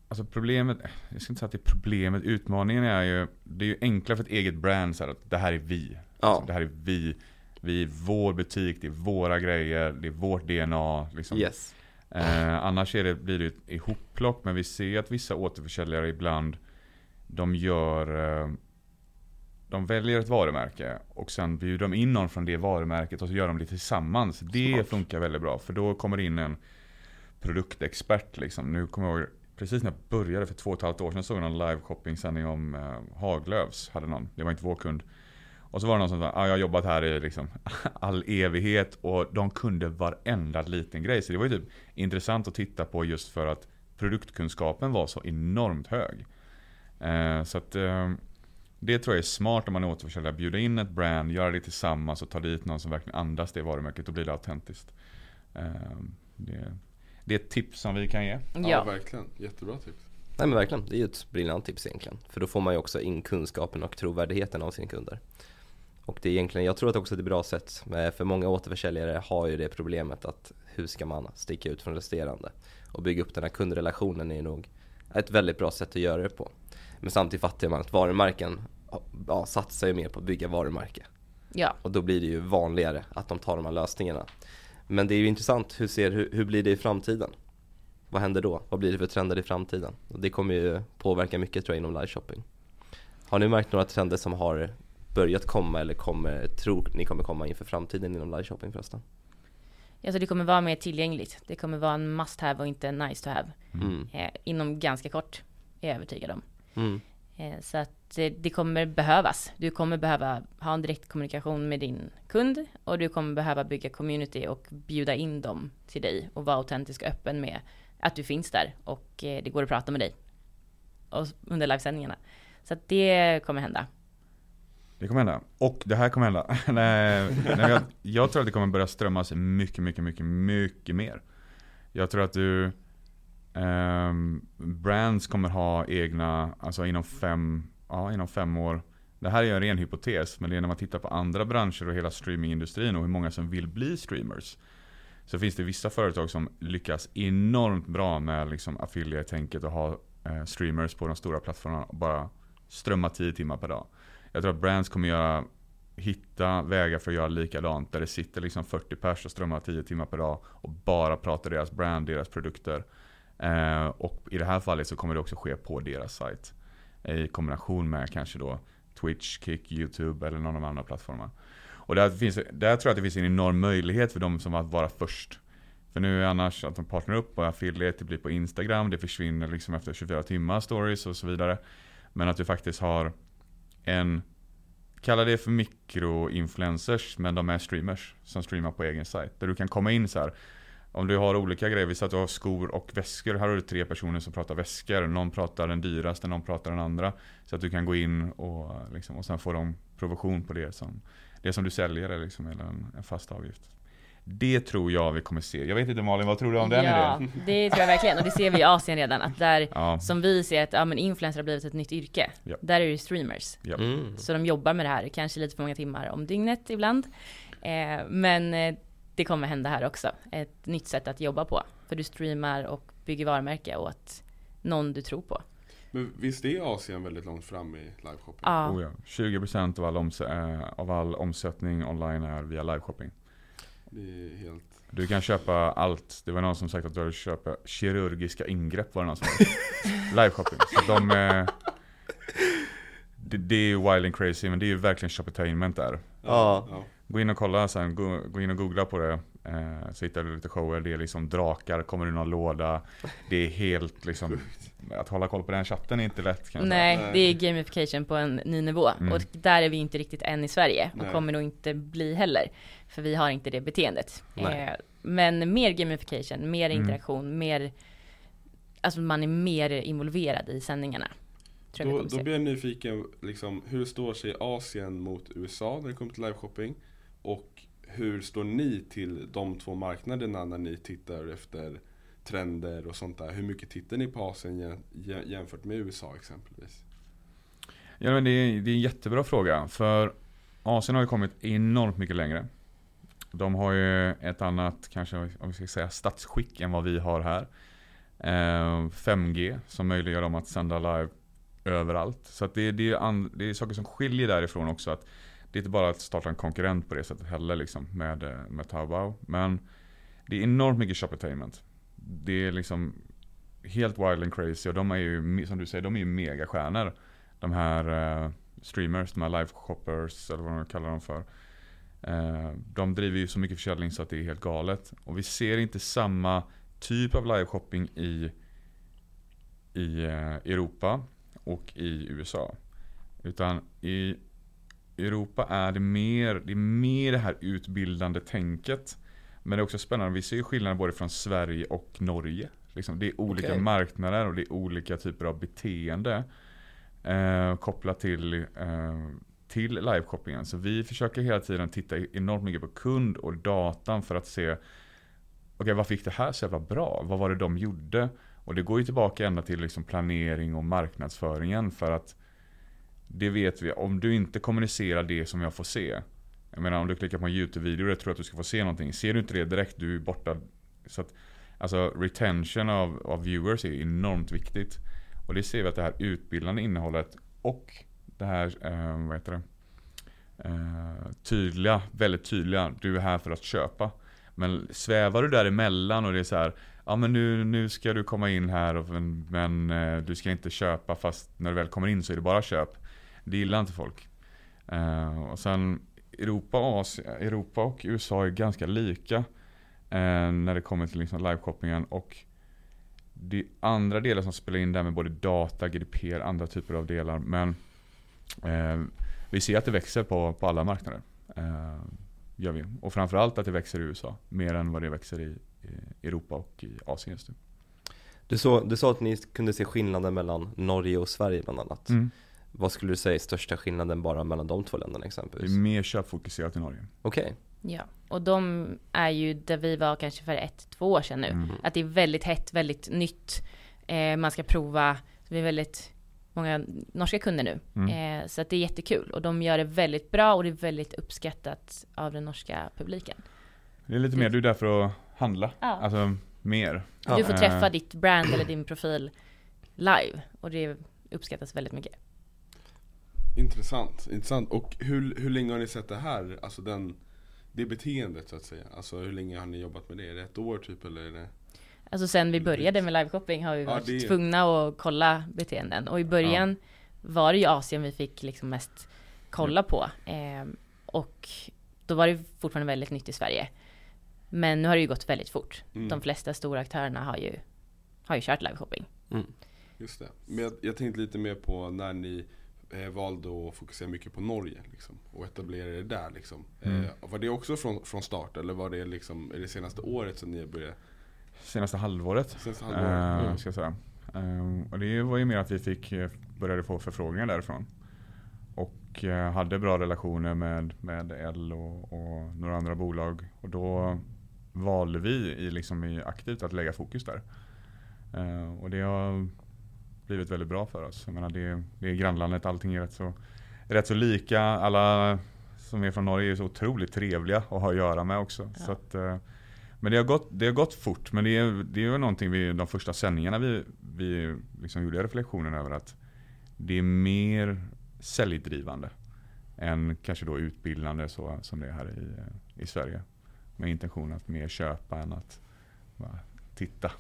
Alltså problemet, jag ska inte säga att det är problemet, utmaningen är ju Det är ju enklare för ett eget brand så här, att det här är vi. Ja. Alltså, det här är vi. Vi är vår butik, det är våra grejer, det är vårt DNA. Liksom. Yes. Eh, annars är det, blir det ett ihopplock, men vi ser att vissa återförsäljare ibland De gör eh, de väljer ett varumärke och sen bjuder de in någon från det varumärket och så gör de det tillsammans. Det Smart. funkar väldigt bra för då kommer det in en produktexpert liksom. Nu kommer jag ihåg precis när jag började för två och ett halvt år sedan såg jag någon live shopping-sändning om eh, Haglöfs. Hade någon. Det var inte vår kund. Och så var det någon som sa, ah, jag har jobbat här i liksom all evighet och de kunde varenda liten grej. Så det var ju typ intressant att titta på just för att produktkunskapen var så enormt hög. Eh, så att eh, det tror jag är smart om man är återförsäljare. Bjuda in ett brand, göra det tillsammans och ta dit någon som verkligen andas det varumärket. Då blir det autentiskt. Ehm, det, det är ett tips som vi kan ge. Ja, ja verkligen. Jättebra tips. Nej men verkligen, det är ju ett briljant tips egentligen. För då får man ju också in kunskapen och trovärdigheten av sina kunder. Och det är egentligen, jag tror att också det är ett bra sätt, för många återförsäljare har ju det problemet att hur ska man sticka ut från resterande? Och bygga upp den här kundrelationen är nog ett väldigt bra sätt att göra det på. Men samtidigt fattar man att varumärken ja, satsar ju mer på att bygga varumärke. Ja. Och då blir det ju vanligare att de tar de här lösningarna. Men det är ju intressant, hur, ser, hur, hur blir det i framtiden? Vad händer då? Vad blir det för trender i framtiden? Och det kommer ju påverka mycket tror jag inom live shopping. Har ni märkt några trender som har börjat komma eller kommer, tror ni kommer komma inför framtiden inom live shopping förresten? Alltså det kommer vara mer tillgängligt. Det kommer vara en must have och inte en nice to have. Mm. Eh, inom ganska kort, är jag övertygad om. Mm. Eh, så att eh, det kommer behövas. Du kommer behöva ha en direkt kommunikation med din kund och du kommer behöva bygga community och bjuda in dem till dig och vara autentisk och öppen med att du finns där och eh, det går att prata med dig och under livesändningarna. Så att det kommer hända. Det kommer hända. Och det här kommer hända. nej, nej, jag, jag tror att det kommer börja strömmas mycket, mycket, mycket, mycket mer. Jag tror att du Um, brands kommer ha egna, alltså inom fem, ja, inom fem år. Det här är en ren hypotes, men det är när man tittar på andra branscher och hela streamingindustrin och hur många som vill bli streamers. Så finns det vissa företag som lyckas enormt bra med liksom affiliate-tänket och ha eh, streamers på de stora plattformarna och bara strömma 10 timmar per dag. Jag tror att brands kommer göra, hitta vägar för att göra likadant. Där det sitter liksom 40 pers och strömmar 10 timmar per dag och bara pratar deras brand, deras produkter. Eh, och i det här fallet så kommer det också ske på deras sajt. I kombination med kanske då Twitch, Kick, YouTube eller någon av de andra plattformarna. Och där, finns, där tror jag att det finns en enorm möjlighet för de som att vara först. För nu är annars att de partnerar upp och affiliate, det blir på Instagram, det försvinner liksom efter 24 timmar stories och så vidare. Men att du faktiskt har en, kalla det för mikroinfluencers, men de är streamers som streamar på egen sajt. Där du kan komma in så här om du har olika grejer, vi att du har skor och väskor. Här har du tre personer som pratar väskor. Någon pratar den dyraste, någon pratar den andra. Så att du kan gå in och, liksom, och sen får de provision på det som, det som du säljer liksom, eller en, en fast avgift. Det tror jag vi kommer se. Jag vet inte Malin, vad tror du om den ja, idén? det tror jag verkligen. Och det ser vi i Asien redan. Att där, ja. som vi ser att ja, men influencer har blivit ett nytt yrke. Ja. Där är det streamers. Ja. Mm. Så de jobbar med det här, kanske lite för många timmar om dygnet ibland. Eh, men eh, det kommer hända här också. Ett nytt sätt att jobba på. För du streamar och bygger varumärke åt någon du tror på. Men visst är Asien väldigt långt fram i liveshopping? Ja, Oh ja. 20% av all, omsä- äh, av all omsättning online är via liveshopping. Det är helt... Du kan köpa allt. Det var någon som sagt att du köper kirurgiska ingrepp var det någon som Liveshopping. Så de, eh, det, det är ju wild and crazy men det är ju verkligen shoppertainment där. Ja. ja. Gå in och kolla sen, gå, gå in och googla på det. Eh, så hittar du lite shower, det är liksom drakar, kommer ur någon låda. Det är helt liksom, att hålla koll på den chatten är inte lätt kan jag säga. nej, det är gamification på en ny nivå. Mm. Och där är vi inte riktigt än i Sverige. Och Nej. kommer nog inte bli heller. För vi har inte det beteendet. Eh, men mer gamification, mer Mm. interaktion, mer Alltså man är mer involverad i sändningarna. Då, då blir jag nyfiken, liksom, hur står sig Asien mot USA när det kommer till liveshopping? Och hur står ni till de två marknaderna när ni tittar efter trender och sånt där? Hur mycket tittar ni på Asien jämfört med USA exempelvis? Ja, men det, är, det är en jättebra fråga. För Asien har ju kommit enormt mycket längre. De har ju ett annat, kanske om vi ska säga statsskick än vad vi har här. Eh, 5G som möjliggör dem att sända live överallt. Så att det, det, är det är saker som skiljer därifrån också. Att det är inte bara att starta en konkurrent på det sättet heller liksom med, eh, med Taobao. Men det är enormt mycket shoppertainment. Det är liksom helt wild and crazy och de är ju, som du säger, de är ju megastjärnor de här eh, streamers, de här live shoppers eller vad man kallar dem för. Eh, de driver ju så mycket försäljning så att det är helt galet. Och vi ser inte samma typ av live shopping i, i eh, Europa och i USA. Utan i Europa är det mer det, är mer det här utbildande tänket. Men det är också spännande, vi ser ju skillnader både från Sverige och Norge. Liksom, det är olika Okej. marknader och det är olika typer av beteende eh, kopplat till, eh, till liveshoppingen. Så vi försöker hela tiden titta enormt mycket på kund och datan för att se Okej, vad fick det här så jävla bra? Vad var det de gjorde? Och det går ju tillbaka ända till liksom planering och marknadsföringen för att det vet vi, om du inte kommunicerar det som jag får se. Jag menar om du klickar på en YouTube-video och tror att du ska få se någonting. Ser du inte det direkt, du är borta. Så att, alltså retention av, av viewers är enormt viktigt. Och det ser vi att det här utbildande innehållet och det här, eh, vad heter det? Eh, tydliga, väldigt tydliga, du är här för att köpa. Men svävar du däremellan och det är så här, ja men nu, nu ska du komma in här och, men, men du ska inte köpa fast när du väl kommer in så är det bara köp. Det gillar inte folk. Eh, och sen Europa, Asien, Europa och USA är ganska lika eh, när det kommer till liksom liveshoppingen och det är andra delar som spelar in där med både data, GDPR, andra typer av delar. Men eh, vi ser att det växer på, på alla marknader. Eh, gör vi. Och framförallt att det växer i USA. Mer än vad det växer i, i Europa och i Asien just nu. Du, så, du sa att ni kunde se skillnaden mellan Norge och Sverige bland annat. Vad skulle du säga är största skillnaden bara mellan de två länderna Det exempelvis? är mer köpfokuserat i Norge. Okej. Ja, och de är ju där vi var kanske för ett, två år sedan nu. Mm. Att det är väldigt hett, väldigt nytt. Eh, man ska prova. Vi är väldigt många norska kunder nu. Mm. Eh, så att det är jättekul. Och de gör det väldigt bra och det är väldigt uppskattat av den norska publiken. Det är lite mer, du är där för att handla. Ja. Alltså mer. Ja. Du får Eh. träffa ditt brand eller din profil live. Och det uppskattas väldigt mycket. Intressant, intressant. Och hur, hur länge har ni sett det här? Alltså den, det beteendet så att säga. Alltså hur länge har ni jobbat med det? Är det ett år typ eller är det? Alltså sen vi började med liveshopping har vi Ja, varit det- tvungna att kolla beteenden. Och i början var det ju Asien vi fick liksom mest kolla på. Eh, och då var det fortfarande väldigt nytt i Sverige. Men nu har det ju gått väldigt fort. Mm. De flesta stora aktörerna har ju, har ju kört liveshopping. Mm. Just det. Men jag, jag tänkte lite mer på när ni eh, valde att fokusera mycket på Norge liksom, och etablera det där. Liksom. Mm. Eh, var det också från, från start eller var det liksom, är det senaste året som ni började? Senaste halvåret. Senaste Eh, halvåret? Mm. ska jag säga. Eh, och det var ju mer att vi fick, eh, började få förfrågningar därifrån. Och eh, hade bra relationer med, med L och, och några andra bolag. Och då valde vi i, liksom i aktivt att lägga fokus där. Eh, och det har blivit väldigt bra för oss. Jag menar det, det är grannlandet, allting är rätt så, rätt så lika. Alla som är från Norge är så otroligt trevliga att ha att göra med också. Ja. Så att, eh, men det har, gått, det har gått fort, men det är, det är ju någonting vi, de första sändningarna vi, vi liksom gjorde reflektionen över att det är mer säljdrivande än kanske då utbildande så, som det är här i, i Sverige. Med intention att mer köpa än att bara titta,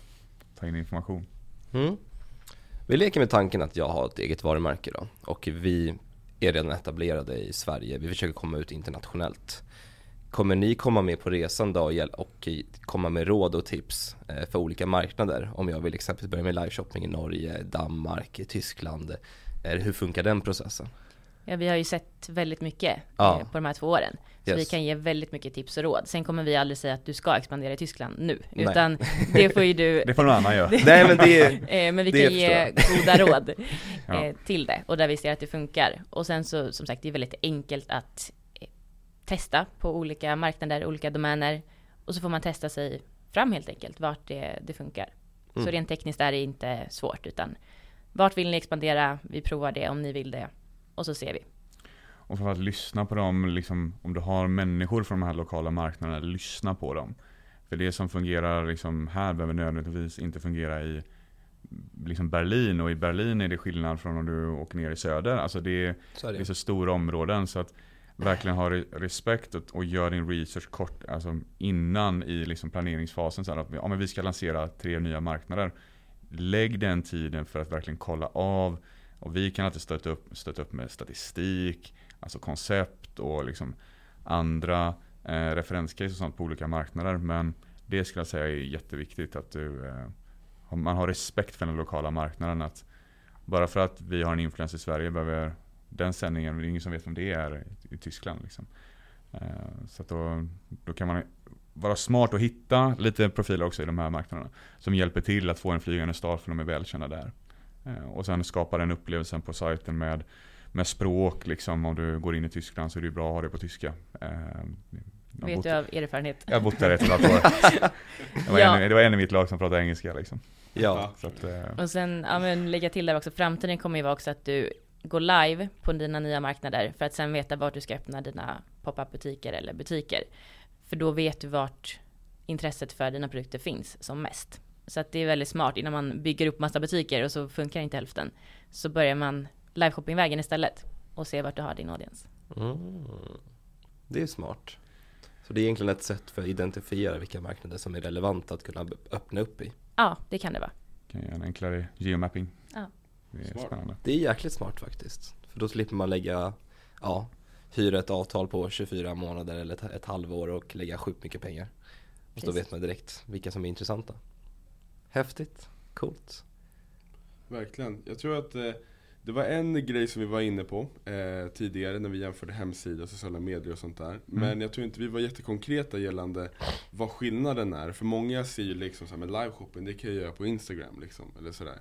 ta in information. Mm. Vi leker med tanken att jag har ett eget varumärke då och vi är redan etablerade i Sverige. Vi försöker komma ut internationellt. Kommer ni komma med på resan då och komma med råd och tips eh, för olika marknader? Om jag vill exempelvis börja med liveshopping i Norge, Danmark, Tyskland. Eh, Hur funkar den processen? Ja, vi har ju sett väldigt mycket Ja. eh, på de här två åren. Så Yes. vi kan ge väldigt mycket tips och råd. Sen kommer vi aldrig säga att du ska expandera i Tyskland nu. Nej. Utan det får ju du Det får någon annan göra. Nej men det är, Eh, men vi Det kan ge goda råd Ja. eh, till det och där vi ser att det funkar. Och sen så som sagt, det är väldigt enkelt att eh, testa på olika marknader, olika domäner och så får man testa sig fram helt enkelt vart det, det funkar. Så Mm. rent tekniskt är det inte svårt utan vart vill ni expandera? Vi provar det om ni vill det och så ser vi. Och för att lyssna på dem, liksom, om du har människor från de här lokala marknaderna, lyssna på dem. För det som fungerar liksom här behöver nödvändigtvis inte fungera i liksom Berlin och i Berlin är det skillnad från om du åker ner i söder. Alltså det är, så är det är det. så stora områden så att verkligen ha re- respekt och, och gör din research kort, alltså innan i liksom planeringsfasen. Så här att ja, men vi ska lansera tre nya marknader. Lägg den tiden för att verkligen kolla av. Och vi kan alltid stötta upp, stötta upp med statistik, alltså koncept och liksom andra eh, referenscase och sånt på olika marknader. Men det skulle jag säga är jätteviktigt att du, eh, man har respekt för den lokala marknaden. Att bara för att vi har en influencer i Sverige behöver den sändningen, det är ingen som vet vem det är i, i Tyskland. Liksom. Eh, så att då, då kan man vara smart och hitta lite profiler också i de här marknaderna. Som hjälper till att få en flygande start för de är välkända där. Eh, och sen skapa den upplevelsen på sajten med, med språk. Liksom. Om du går in i Tyskland så är det bra att ha det på tyska. Eh, jag Vet bott- du av erfarenhet? jag har bott där ett och ett halvt år. Det var, Ja. en, det var en i mitt lag som pratade engelska. Liksom. Ja, Så att, eh, Och sen, ja men lägga till där också, framtiden kommer ju vara också att du går live på dina nya marknader för att sen veta vart du ska öppna dina pop-up butiker eller butiker. För då vet du vart intresset för dina produkter finns som mest. Så att det är väldigt smart innan man bygger upp massa butiker och så funkar inte hälften. Så börjar man liveshoppingvägen istället och se vart du har din audience. mm. det är smart. Så det är egentligen ett sätt för att identifiera vilka marknader som är relevanta att kunna öppna upp i. Ja, det kan det vara. kan göra en enklare geomapping. Ja. Det är Smart. spännande. Det är jäkligt smart faktiskt. För då slipper man lägga, ja, hyra ett avtal på 24 månader eller ett, ett halvår och lägga sjukt mycket pengar. Och då vet man direkt vilka som är intressanta. Häftigt, coolt. Verkligen. Jag tror att eh, det var en grej som vi var inne på eh, tidigare när vi jämförde hemsida och sociala medier och sånt där. Men jag tror inte vi var jättekonkreta gällande vad skillnaden är. För många ser ju liksom såhär med liveshopping, det kan jag göra på Instagram liksom. Eller sådär.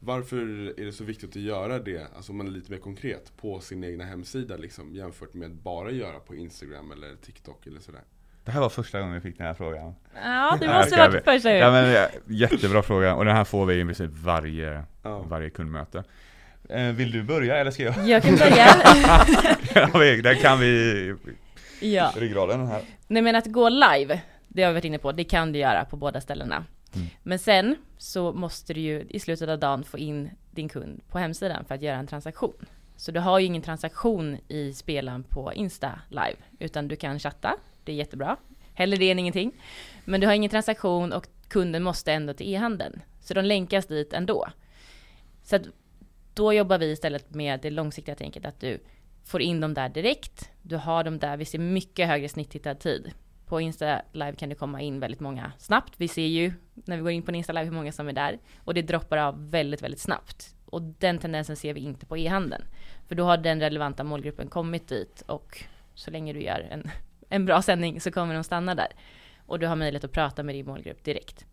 Varför är det så viktigt att göra det, alltså om man är lite mer konkret, på sin egna hemsida liksom, jämfört med bara göra på Instagram eller TikTok eller sådär? Det här var första gången vi fick den här frågan. Ja, det måste kan varit första Ja, men, ja, jättebra fråga och den här får vi i princip varje, Ja. varje kundmöte. Eh, vill du börja eller ska jag? Jag kan börja. Ja, Där kan vi ja. ryggraden den här. Nej men att gå live, det har vi varit inne på, det kan du göra på båda ställena. Mm. Men sen så måste du ju i slutet av dagen få in din kund på hemsidan för att göra en transaktion. Så du har ju ingen transaktion i spelaren på Insta live, utan du kan chatta, det är jättebra. Hellre det än ingenting. Men du har ingen transaktion och kunden måste ändå till e-handeln. Så de länkas dit ändå. Så att då jobbar vi istället med det långsiktiga tänket att du får in dem där direkt. Du har dem där, vi ser mycket högre snittittartid. På Insta Live kan det komma in väldigt många snabbt. Vi ser ju när vi går in på en Insta Live hur många som är där. Och det droppar av väldigt, väldigt snabbt. Och den tendensen ser vi inte på e-handeln. För då har den relevanta målgruppen kommit dit och så länge du gör en, en bra sändning så kommer de stanna där. Och du har möjlighet att prata med din målgrupp direkt.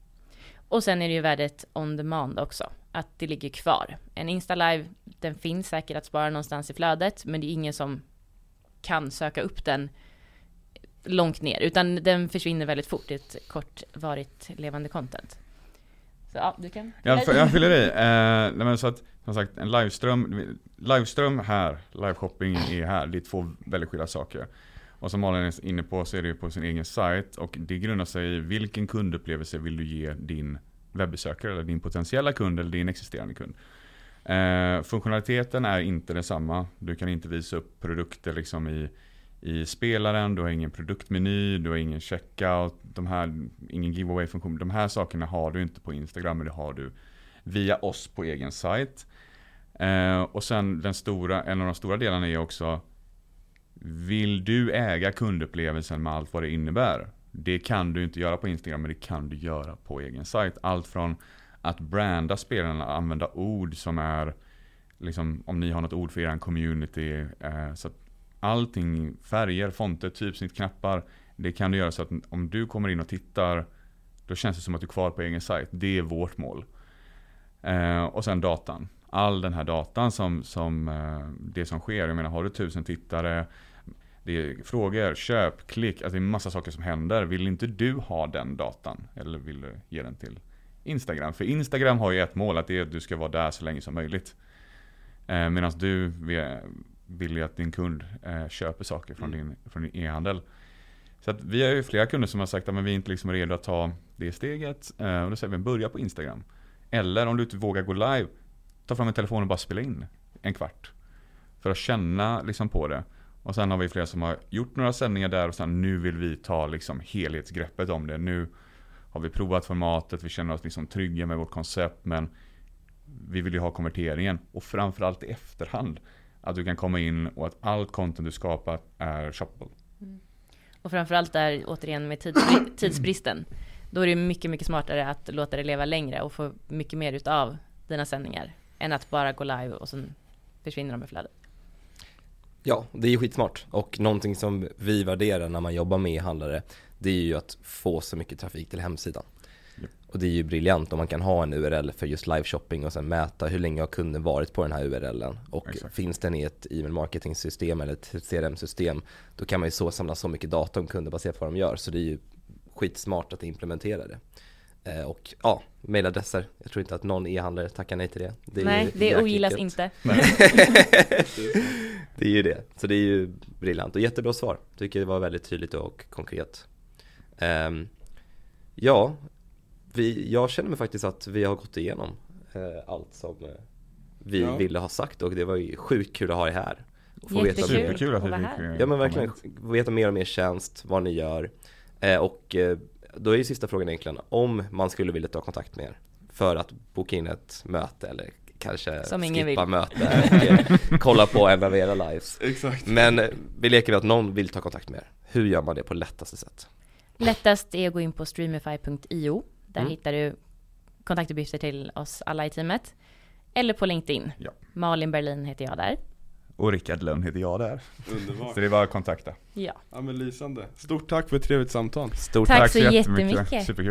Och sen är det ju värdet on demand också. Att det ligger kvar. En Insta Live, den finns säkert att spara någonstans i flödet, men det är ingen som kan söka upp den långt ner, utan den försvinner väldigt fort i ett kortvarigt levande content. Så ja, du kan Jag, jag fyller i. Eh, men så att, som sagt, en liveström, liveström här, liveshopping är här. Det är två väldigt skilda saker. Och som Malin är inne på så är det ju på sin egen sajt och det grundar sig i vilken kundupplevelse vill du ge din webbesökare eller din potentiella kund eller din existerande kund. Eh, funktionaliteten är inte densamma. Du kan inte visa upp produkter liksom i, i spelaren, du har ingen produktmeny, du har ingen checkout, de här, ingen giveaway-funktion. De här sakerna har du inte på Instagram, men det har du via oss på egen sajt. Eh, och sen den stora, en av de stora delarna är också vill du äga kundupplevelsen med allt vad det innebär? Det kan du inte göra på Instagram, men det kan du göra på egen sajt. Allt från att branda spelarna, använda ord som är, liksom, om ni har något ord för er community. Eh, så att allting, färger, fonter, typsnitt, knappar. Det kan du göra så att om du kommer in och tittar, då känns det som att du är kvar på egen sajt. Det är vårt mål. Eh, och sen datan. All den här datan som, som eh, det som sker. Jag menar, har du tusen tittare, det är frågor, köp, klick, alltså det är massa saker som händer. Vill inte du ha den datan? Eller vill du ge den till Instagram? För Instagram har ju ett mål, att det är att du ska vara där så länge som möjligt. Eh, Medan du vill ju att din kund eh, köper saker från Mm. din, från e-handel. Så att vi har ju flera kunder som har sagt att men vi är inte liksom redo att ta det steget. Eh, och då säger vi börja på Instagram. Eller om du inte vågar gå live, ta fram en telefon och bara spela in en kvart. För att känna liksom på det. Och sen har vi flera som har gjort några sändningar där och sen nu vill vi ta liksom helhetsgreppet om det. Nu har vi provat formatet, vi känner oss liksom trygga med vårt koncept men vi vill ju ha konverteringen. Och framförallt i efterhand. Att du kan komma in och att allt content du skapat är shoppable. Mm. Och framförallt där återigen med tidsbri- tidsbristen. Då är det mycket, mycket smartare att låta det leva längre och få mycket mer utav dina sändningar. Än att bara gå live och sen försvinner de i flödet. Ja, det är ju skitsmart. Och någonting som vi värderar när man jobbar med e-handlare, det är ju att få så mycket trafik till hemsidan. Och det är ju briljant om man kan ha en URL för just liveshopping och sen mäta hur länge har kunden varit på den här URLen. Och Exakt. finns den i ett e-mail marketing system eller ett CRM-system, då kan man ju så samla så mycket data om kunder baserat på vad de gör. Så det är ju skitsmart att implementera det. Eh, och ja, mailadresser. Jag tror inte att någon e-handlare tackar nej till det. det Nej, det ogillas inte. Det är ju det. Så det är ju briljant och jättebra svar. Tycker det var väldigt tydligt och konkret. Ehm, ja, vi, jag känner mig faktiskt att vi har gått igenom eh, allt som eh, vi Ja. ville ha sagt och det var ju sjukt kul att ha er här. Och få veta, Jättekul. Superkul att vi fick här. ja men verkligen, veta mer om er tjänst, vad ni gör. Eh, och då är ju sista frågan egentligen om man skulle vilja ta kontakt med er för att boka in ett möte eller kanske Som ingen skippa vill. möte och kolla på en av era lives. Exakt. Men eh, vi leker med att någon vill ta kontakt med er. Hur gör man det på lättaste sätt? Lättast är att gå in på streamify.io. Där Mm. hittar du kontaktuppgifter till oss alla i teamet. Eller på LinkedIn. Ja. Malin Berlin heter jag där. Och Rickard Lönn heter jag där. Underbart. Så det är bara att kontakta. Ja. Ja men lysande. Stort tack för ett trevligt samtal. Stort Tack tack. så jättemycket. Superkul.